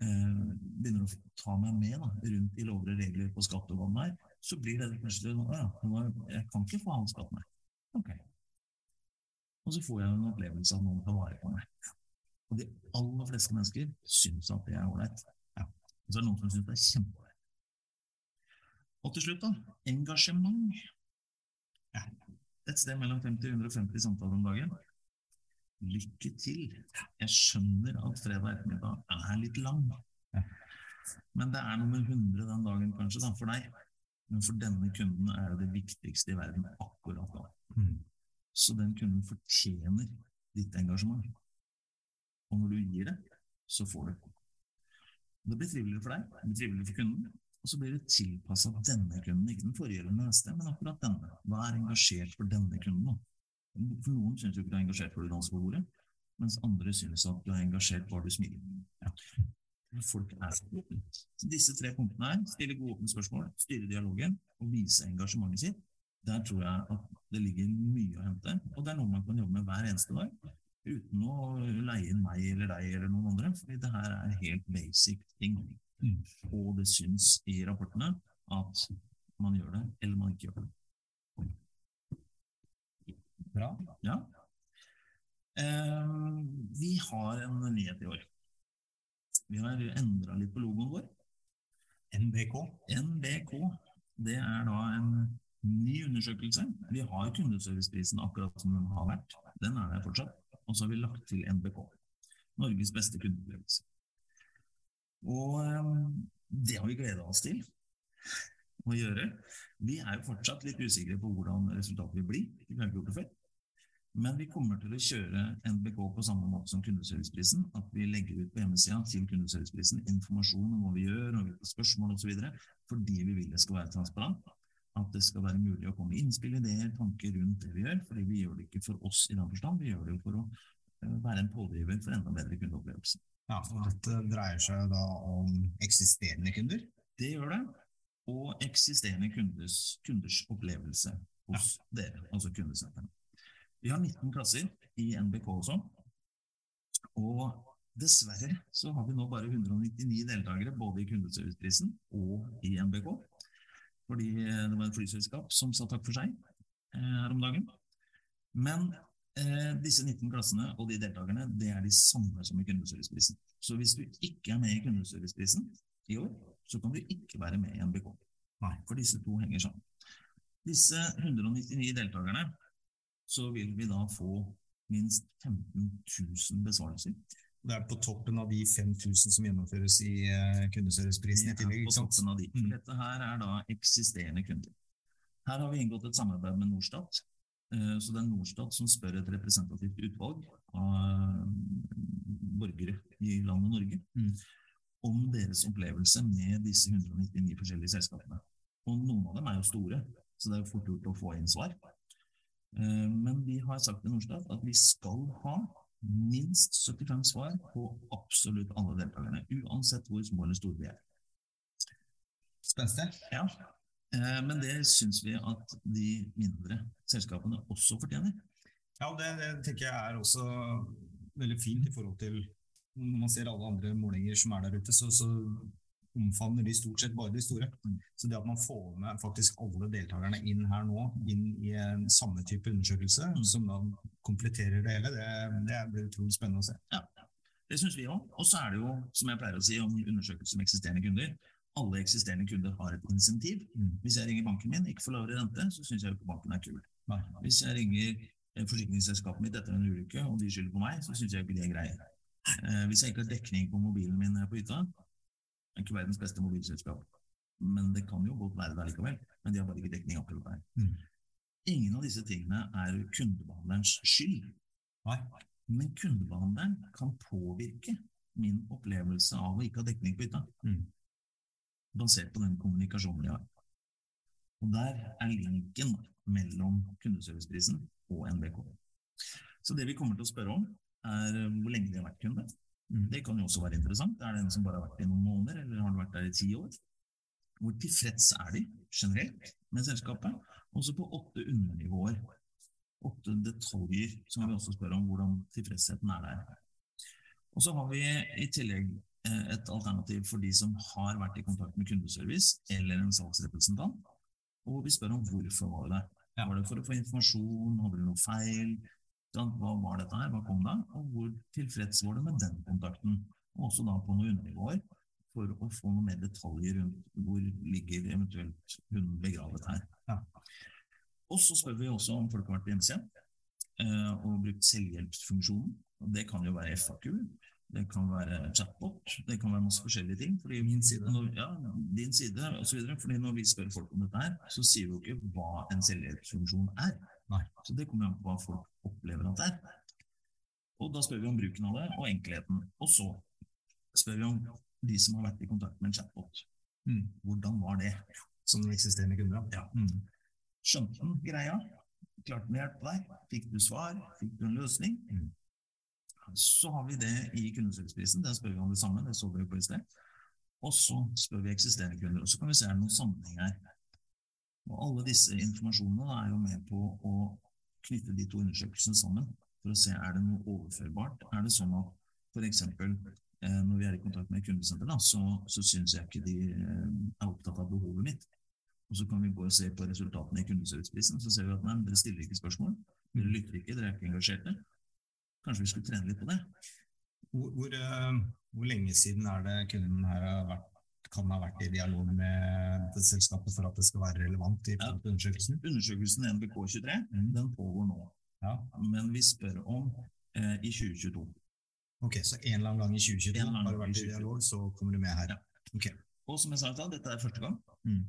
eh, begynner å ta meg med da, rundt i lover og regler på skatt og hva det er, så blir det plutselig sånn ja, jeg kan ikke få all skatten her. Ok. Og så får jeg en opplevelse av noen tar vare på meg. Og de aller fleste mennesker syns at det er ålreit. Ja. Og så er det noen som syns det er kjempeålreit. Og til slutt, da. Engasjement.
Ja.
Et sted mellom 50 og 150 samtaler om dagen. Lykke til. Jeg skjønner at fredag ettermiddag er litt lang. Men det er nummer 100 den dagen, kanskje, da, for deg. Men for denne kunden er det det viktigste i verden akkurat da.
Mm.
Så den kunden fortjener ditt engasjement. Og når du gir det, så får du. Det blir triveligere for deg, det blir triveligere for kunden, og så blir det tilpassa denne kunden, ikke den forrige eller neste, men akkurat denne. Hva er engasjert for denne kunden? For Noen syns jo ikke du er engasjert for du danser på bordet, mens andre syns at du er engasjert bare du smiler. Ja. Folk er så disse tre punktene her, stille gode åpne spørsmål, styre dialogen og vise engasjementet sitt, der tror jeg at det ligger mye å hente. Og det er noe man kan jobbe med hver eneste dag, uten å leie inn meg eller deg eller noen andre. fordi det her er helt basic ting. Og det syns i rapportene at man gjør det, eller man ikke gjør det.
Bra.
Ja. Eh, vi har en nyhet i år. Vi har endra litt på logoen vår.
NBK.
NBK. Det er da en ny undersøkelse. Vi har kundeserviceprisen akkurat som den har vært. Den er der fortsatt. Og så har vi lagt til NBK. Norges beste kundeopplevelse. Og eh, det har vi gleda oss til å gjøre. Vi er jo fortsatt litt usikre på hvordan resultatet vil bli. Vi har ikke gjort det før. Men vi kommer til å kjøre NBK på samme måte som kundeserviceprisen. At vi legger ut på hjemmesida til kundeserviceprisen informasjon om hva vi gjør, og hvilke spørsmål osv. Fordi vi vil det skal være transparent. At det skal være mulig å komme med innspill, ideer, tanker rundt det vi gjør. Fordi vi gjør det ikke for oss i den forstand, vi gjør det for å eh, være en pådriver for enda bedre kundeopplevelse.
Ja, for dette dreier seg da om eksisterende kunder.
Det gjør det. Og eksisterende kunders, kunders opplevelse hos dere, altså kundesentrene. Vi har 19 klasser i NBK også. Og dessverre så har vi nå bare 199 deltakere både i kundeserviceprisen og i NBK. Fordi det var et flyselskap som sa takk for seg eh, her om dagen. Men eh, disse 19 klassene og de deltakerne det er de samme som i kundeserviceprisen. Så hvis du ikke er med i kundeserviceprisen i år, så kan du ikke være med i NBK.
Nei.
For disse to henger sammen. Disse 199 deltakerne så vil vi da få minst 15 000 besvarelser.
Det er på toppen av de 5000 som gjennomføres i uh, kundeserviceprisen i tillegg.
på
ikke sant?
toppen av de.
Mm.
Dette her er da eksisterende kunder. Her har vi inngått et samarbeid med Norstat. Eh, Så det er Norstat som spør et representativt utvalg av eh, borgere i landet Norge
Mm.
om deres opplevelse med disse 199 forskjellige selskapene. Og noen av dem er jo store, så det er jo fort gjort å få inn svar. Eh, Men vi har sagt til Norstat at vi skal ha minst 75 svar på absolutt alle deltakerne, uansett hvor små eller store de er.
Spenstig.
Ja. Eh, men det syns vi at de mindre selskapene også fortjener.
Ja, det, det, tenker jeg er også veldig fint i forhold til når man ser alle andre målinger som er der ute, så, så omfavner de stort sett bare de store.
Mm.
Så det at man får med faktisk alle deltakerne inn her nå, inn i en samme type undersøkelse,
Mm.
som da kompletterer det hele, det, det blir utrolig spennende å se.
Ja, Det syns vi òg. Og så er det jo, som jeg pleier å si om undersøkelser med eksisterende kunder, alle eksisterende kunder har et insentiv.
Mm.
Hvis jeg ringer banken min, ikke får lavere rente, så syns jeg jo ikke banken er kul. Hvis jeg ringer eh, forsikringsselskapet mitt etter en ulykke, og de skylder på meg, så syns jeg ikke det er greie. Eh, hvis jeg ikke har dekning på mobilen min på hytta, er ikke verdens beste mobilselskap. Men det kan jo godt være det likevel. Men de har bare ikke dekning akkurat der.
Mm.
Ingen av disse tingene er kundebehandlerens skyld.
Nei.
Men kundebehandleren kan påvirke min opplevelse av å ikke ha dekning på hytta,
Mm.
Basert på den kommunikasjonen vi har. Og der er linken mellom kundeserviceprisen og NBK. Så det vi kommer til å spørre om, er eh, hvor lenge de har vært kunde.
Mm.
Det kan jo også være interessant. Er det en som bare har vært i noen måneder, eller har de vært der i ti år? Hvor tilfreds er de generelt med selskapet? Også på åtte undernivåer. Åtte detaljer som vi også spør om hvordan tilfredsheten er der. Og så har vi i tillegg et alternativ for de som har vært i kontakt med kundeservice eller en salgsrepresentant, og vi spør om hvorfor var det det. Var det for å få informasjon, hadde du noe feil? Hva var dette her, hva kom da? Og hvor tilfreds var du med den kontakten? Og også da på noen undernivåer, for å få noe mer detaljer rundt hvor ligger eventuelt hunden begravet her.
Ja.
Og så spør vi også om folk har vært på hjemmesiden eh, og brukt selvhjelpsfunksjonen. Det kan jo være FAQ, det kan være chatbot, det kan være masse forskjellige ting. Fordi
Min side.
Når, ja, din side osv. Fordi når vi spør folk om dette her, så sier vi jo ikke hva en selvhjelpsfunksjon er.
Nei.
Så det kommer an på hva folk opplever at det er. Og da spør vi om bruken av det, og enkelheten. Og så spør vi om de som har vært i kontakt med en chatbot.
Mm.
Hvordan var det?
Som eksisterende kunder.
Ja.
Mm.
Skjønte den greia? Klarte den å hjelpe deg? Fikk du svar? Fikk du en løsning?
Mm.
Så har vi det i kundeserviceprisen. Der spør vi om det samme, det så vi på i sted. Og så spør vi eksisterende kunder, og så kan vi se er det noen sammenheng her. Og alle disse informasjonene er jo med på å knytte de to undersøkelsene sammen, for å se er det noe overførbart. Er det sånn at f.eks. Eh, når vi er i kontakt med kundesenter, så, så syns jeg ikke de eh, er opptatt av behovet mitt. Og så kan vi gå og se på resultatene i kundeserviceprisen, så ser vi at nei, dere stiller ikke spørsmål. Dere lytter ikke, dere er ikke engasjerte. Kanskje vi skulle trene litt på det?
Hvor, hvor, eh, hvor lenge siden er det kunden her har vært, kan ha vært i dialog med selskapet for at det skal være relevant i ja. undersøkelsen?
Undersøkelsen NBK23
Mm.
den pågår nå,
Ja.
men vi spør om eh, i 2022.
Ok, så en eller annen gang i 2022
En eller annen
har du vært i dialog, så kommer du med her.
Ja.
Okay.
Og som jeg sa da, dette er første gang.
Mm.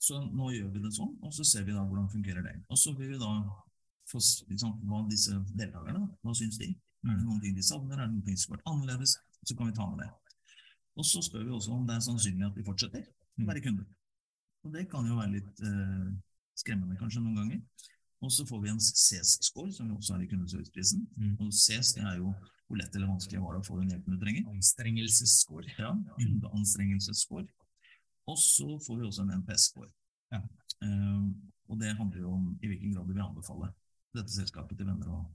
Så nå gjør vi det sånn, og så ser vi da hvordan fungerer det. Og så vil vi da få liksom, hva disse deltakerne, hva syns de? Er det noen ting de savner, er det noen ting som skulle vært annerledes? Så kan vi ta med det. Og så spør vi også om det er sannsynlig at de fortsetter å være kunder. Og det kan jo være litt eh, skremmende kanskje noen ganger. Og så får vi en CES-score, som vi også har i kundeserviceprisen.
Mm.
Og CES det er jo hvor lett eller vanskelig var det å få den hjelpen du trenger.
Anstrengelsesscore.
Ja, kundeanstrengelsesscore. Og så får vi også en NPS-score.
Ja.
Um, og det handler jo om i hvilken grad vi vil anbefale dette selskapet til venner og,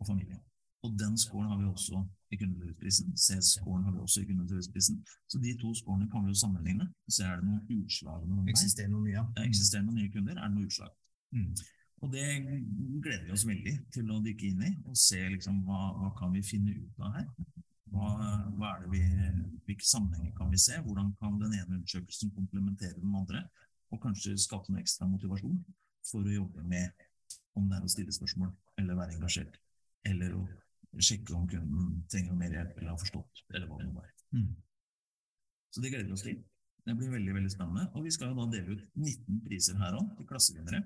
og familie. Og den scoren har vi også i kundeserviceprisen. C-scoren har vi også i kundeserviceprisen. Så de to scorene kan vi jo sammenligne. Så er det noen utslag noen.
Eksisterer noen nye?
Det eksisterer noen nye kunder, er det noen utslag.
Mm.
Og det gleder vi oss veldig til å dykke inn i og se liksom hva, hva kan vi finne ut av her. Hva, hva er det vi, hvilke sammenhenger kan vi se? Hvordan kan den ene undersøkelsen komplementere den andre? Og kanskje skape noe ekstra motivasjon for å jobbe med om det er å stille spørsmål eller være engasjert. Eller å sjekke om kunden trenger mer hjelp eller har forstått, eller hva det nå er.
Mm. Så
det gleder vi oss til. Det blir veldig veldig spennende. Og vi skal jo da dele ut 19 priser her òg, til klassevinnere.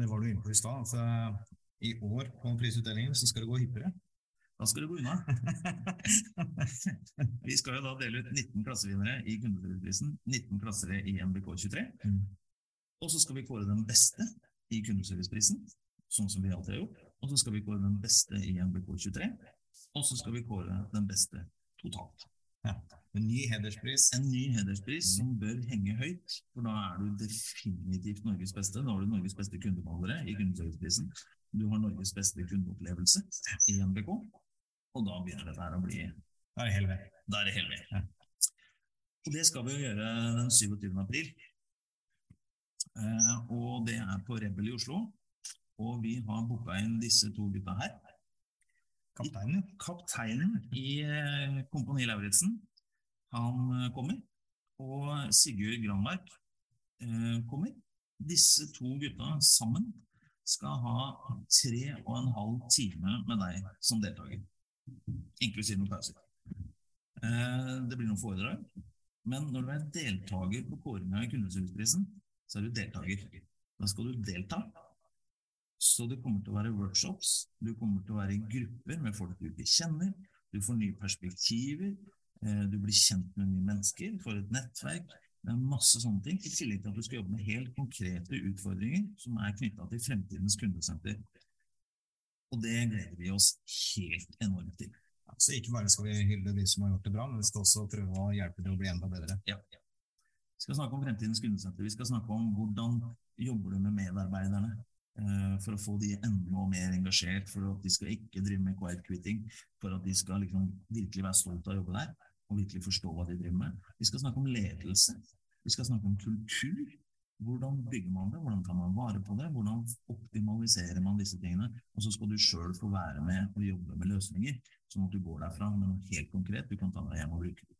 Det var du inne på i stad. Altså, I år på prisutdelingen så skal det gå hyppigere.
Da skal det gå unna. Vi skal jo da dele ut 19 klassevinnere i kundeserviceprisen, 19 klassere i MBK23.
Mm.
Og så skal vi kåre den beste i kundeserviceprisen, sånn som vi alltid har gjort. og så skal vi kåre den beste i NBK23, og så skal vi kåre den beste totalt.
Ja. En ny hederspris.
En ny hederspris som bør henge høyt, for da er du definitivt Norges beste. Da har du Norges beste kundebehandlere i kundeserviceprisen. Du har Norges beste kundeopplevelse i NBK, og da begynner dette her å bli
Da er det hele ved.
Da er det hele ved.
Ja.
Og det skal vi jo gjøre den 27. april. Eh, og det er på Rebel i Oslo. Og vi har booka inn disse to gutta her.
Kapteinen,
Kapteinen i eh, Kompani Lauritzen, han eh, kommer. Og Sigurd Granmark eh, kommer. Disse to gutta sammen skal ha tre og en halv time med deg som deltaker. Inklusiv noen pauser. Eh, det blir noen foredrag. Men når du er deltaker på kåringa i Kundeserviceprisen, så er du deltaker. Da skal du delta. Så det kommer til å være workshops, du kommer til å være i grupper med folk du ikke kjenner. Du får nye perspektiver, eh, du blir kjent med nye mennesker, får et nettverk. Det er masse sånne ting, i tillegg til at du skal jobbe med helt konkrete utfordringer som er knytta til fremtidens kundesenter. Og det gleder vi oss helt enormt til.
Så ikke bare skal vi hylle de som har gjort det bra, men vi skal også prøve å hjelpe til å bli enda bedre.
Ja, Ja. Vi skal snakke om fremtidens kundesenter. Vi skal snakke om hvordan jobber du med medarbeiderne eh, for å få de enda mer engasjert, for at de skal ikke drive med quiet quitting, for at de skal liksom virkelig være stolt av å jobbe der og virkelig forstå hva de driver med. Vi skal snakke om ledelse. Vi skal snakke om kultur. Hvordan bygger man det, hvordan tar man vare på det, hvordan optimaliserer man disse tingene. Og så skal du sjøl få være med og jobbe med løsninger, sånn at du går derfra med noe helt konkret du kan ta deg hjem og bruke.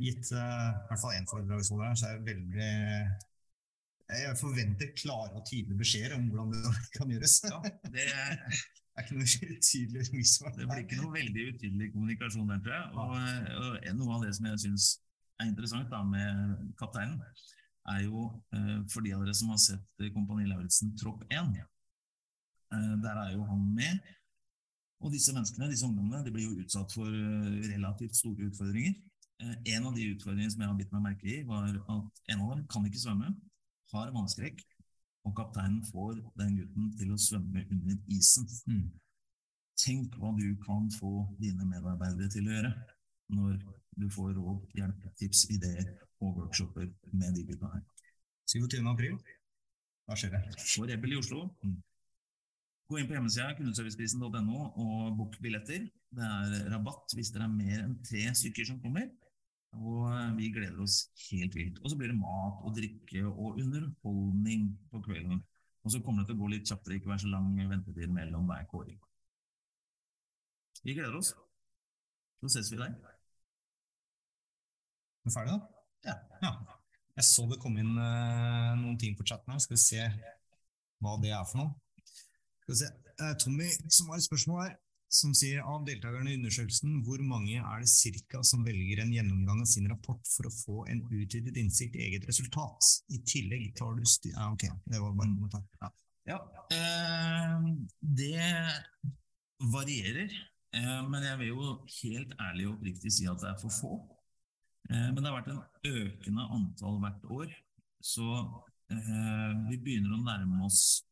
Gitt uh, i hvert fall én foredragsholder her, så er jeg veldig Jeg forventer klare og tydelige beskjeder om hvordan det kan gjøres.
Ja, det,
Det er ikke noe utydelig misvar.
det blir ikke noe veldig utydelig kommunikasjon der, tror jeg. Og, og noe av det som jeg syns er interessant da med kapteinen, er jo eh, for de av dere som har sett eh, Kompani Lauritzen Tropp 1. Eh, der er jo han med. Og disse menneskene, disse ungdommene, de blir jo utsatt for eh, relativt store utfordringer. Eh, en av de utfordringene som jeg har bitt meg merke i, var at en av dem kan ikke svømme, har vannskrekk, og kapteinen får den gutten til å svømme under isen.
Mm.
Tenk hva du kan få dine medarbeidere til å gjøre når du får råd, hjelp, tips, ideer og workshoper med de gutta her.
27. april, da skjer det.
På Rebel i Oslo. Gå inn på hjemmesida kundeserviceprisen.no og bok billetter. Det er rabatt hvis dere er mer enn tre stykker som kommer. Og vi gleder oss helt vilt. Og så blir det mat og drikke og underholdning på kvelden. Og så kommer det til å gå litt kjappere, ikke være så lang ventetid mellom hver kåring. Vi gleder oss. Så ses vi der.
Er du ferdig, da?
Ja.
ja. Jeg så det kom inn uh, noen ting på chatten her. Skal vi se hva det er for noe. Skal vi se. Uh, Tommy, som har et spørsmål her, som sier av deltakerne i undersøkelsen, hvor mange er det cirka som velger en gjennomgang av sin rapport for å få en utvidet innsikt i eget resultat? I tillegg tar du styr... Ja, ok, det var bare en kommentar. Ja.
Ja, eh, det varierer. Eh, men jeg vil jo helt ærlig og oppriktig si at det er for få. Eh, men det har vært en økende antall hvert år. Så eh, vi begynner å nærme oss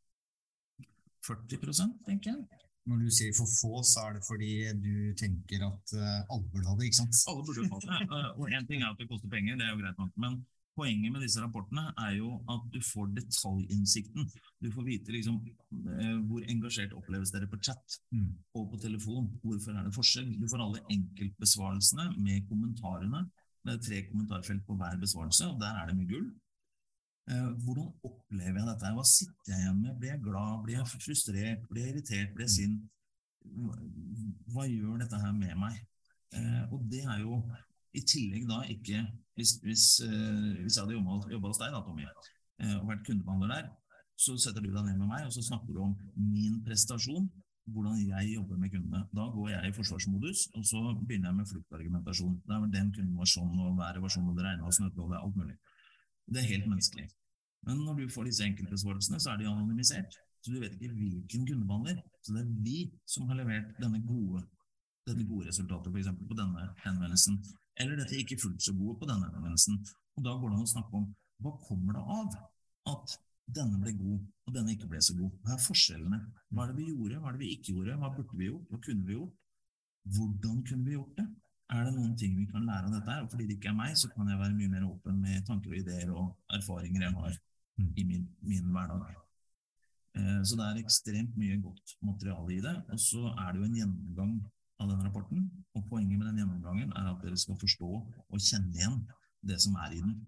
40% tenker jeg.
Når du sier for få, så er det fordi du tenker at uh, alle burde ha det, ikke sant?
Alle burde ha det. Eh, Og én ting er at det koster penger, det er jo greit nok. Men poenget med disse rapportene er jo at du får detaljinnsikten. Du får vite liksom eh, hvor engasjert oppleves dere på chat
Mm.
og på telefon. Hvorfor er det forskjell? Du får alle enkeltbesvarelsene med kommentarene. Det er tre kommentarfelt på hver besvarelse, og der er det mye gull. Eh, hvordan opplever jeg dette? Hva sitter jeg igjen med? Blir jeg glad? Blir jeg frustrert? Blir jeg irritert? Blir jeg sint? Hva, gjør dette her med meg? Eh, og det er jo i tillegg da ikke Hvis, hvis, eh, hvis jeg hadde jobba hos deg, da, Tommy, og vært kundebehandler der, så setter du deg ned med meg og så snakker du om min prestasjon, hvordan jeg jobber med kundene. Da går jeg i forsvarsmodus, og så begynner jeg med fluktargumentasjon. Det er den kunden var sånn, og været var sånn, og det regna og snødde, og det er alt mulig. Det er helt menneskelig. Men når du får disse enkeltbesvarelsene, så er de anonymisert. Så du vet ikke hvilken kundebehandler. Så det er vi som har levert gode, dette gode resultatet, f.eks. på denne henvendelsen. Eller dette ikke fullt så gode på denne henvendelsen. Og da går det an å snakke om hva kommer det av at denne ble god, og denne ikke ble så god. Hva er forskjellene? Hva er det vi gjorde, hva er det vi ikke gjorde, hva burde vi gjort, hva kunne vi gjort? Hvordan kunne vi gjort det? Er det noen ting vi kan lære av dette? her? Og fordi det ikke er meg, så kan jeg være mye mer åpen med tanker og ideer og erfaringer jeg har i min, min hverdag. Eh, Så det er ekstremt mye godt materiale i det. Og så er det jo en gjennomgang av den rapporten. Og poenget med den gjennomgangen er at dere skal forstå og kjenne igjen det som er i den.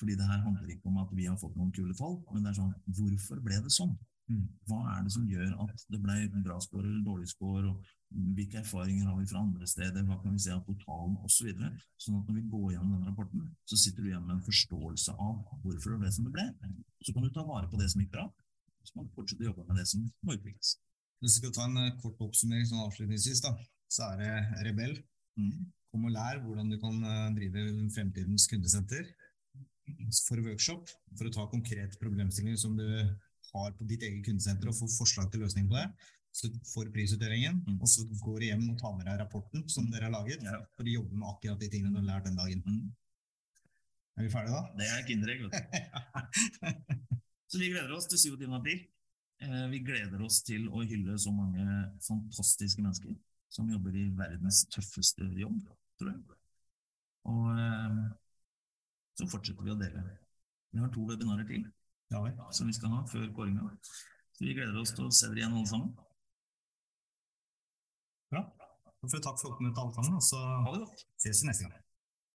Fordi det her handler ikke om at vi har fått noen kule tall, men det er sånn hvorfor ble det sånn?
Mm.
Hva er det som gjør at det ble bra score eller dårlig score, og hvilke erfaringer har vi fra andre steder, hva kan vi se av totalen osv. Sånn at når vi går gjennom den rapporten, så sitter du igjen med en forståelse av hvorfor det ble som det ble. Så kan du ta vare på det som gikk bra, så kan du fortsette å jobbe med det som må utvikles.
Hvis vi skal ta en eh, kort oppsummering sånn avslutningsvis, da, så er det Rebell.
Mm.
Kom og lær hvordan du kan eh, drive fremtidens kundesenter. For workshop, for å ta konkrete problemstillinger som du har på ditt eget kundesenter, og får forslag til løsning på det. Så får prisutdelingen,
Mm.
og så går du hjem og tar med deg rapporten som dere har laget,
Ja.
for å jobbe med akkurat de tingene du har lært den dagen.
Mm.
Er vi ferdige da?
Det er Kinderegg, vet du. Så vi gleder oss til 27. april. Eh, Vi gleder oss til å hylle så mange fantastiske mennesker som jobber i verdens tøffeste jobb, tror jeg. Og eh, så fortsetter vi å dele. Vi har to webinarer til
Ja
som vi skal ha før kåringa. Så vi gleder oss til å se dere igjen alle sammen.
Bra. Da får vi takk for oppmøtet alle sammen, og så
Ha det godt.
ses vi neste gang.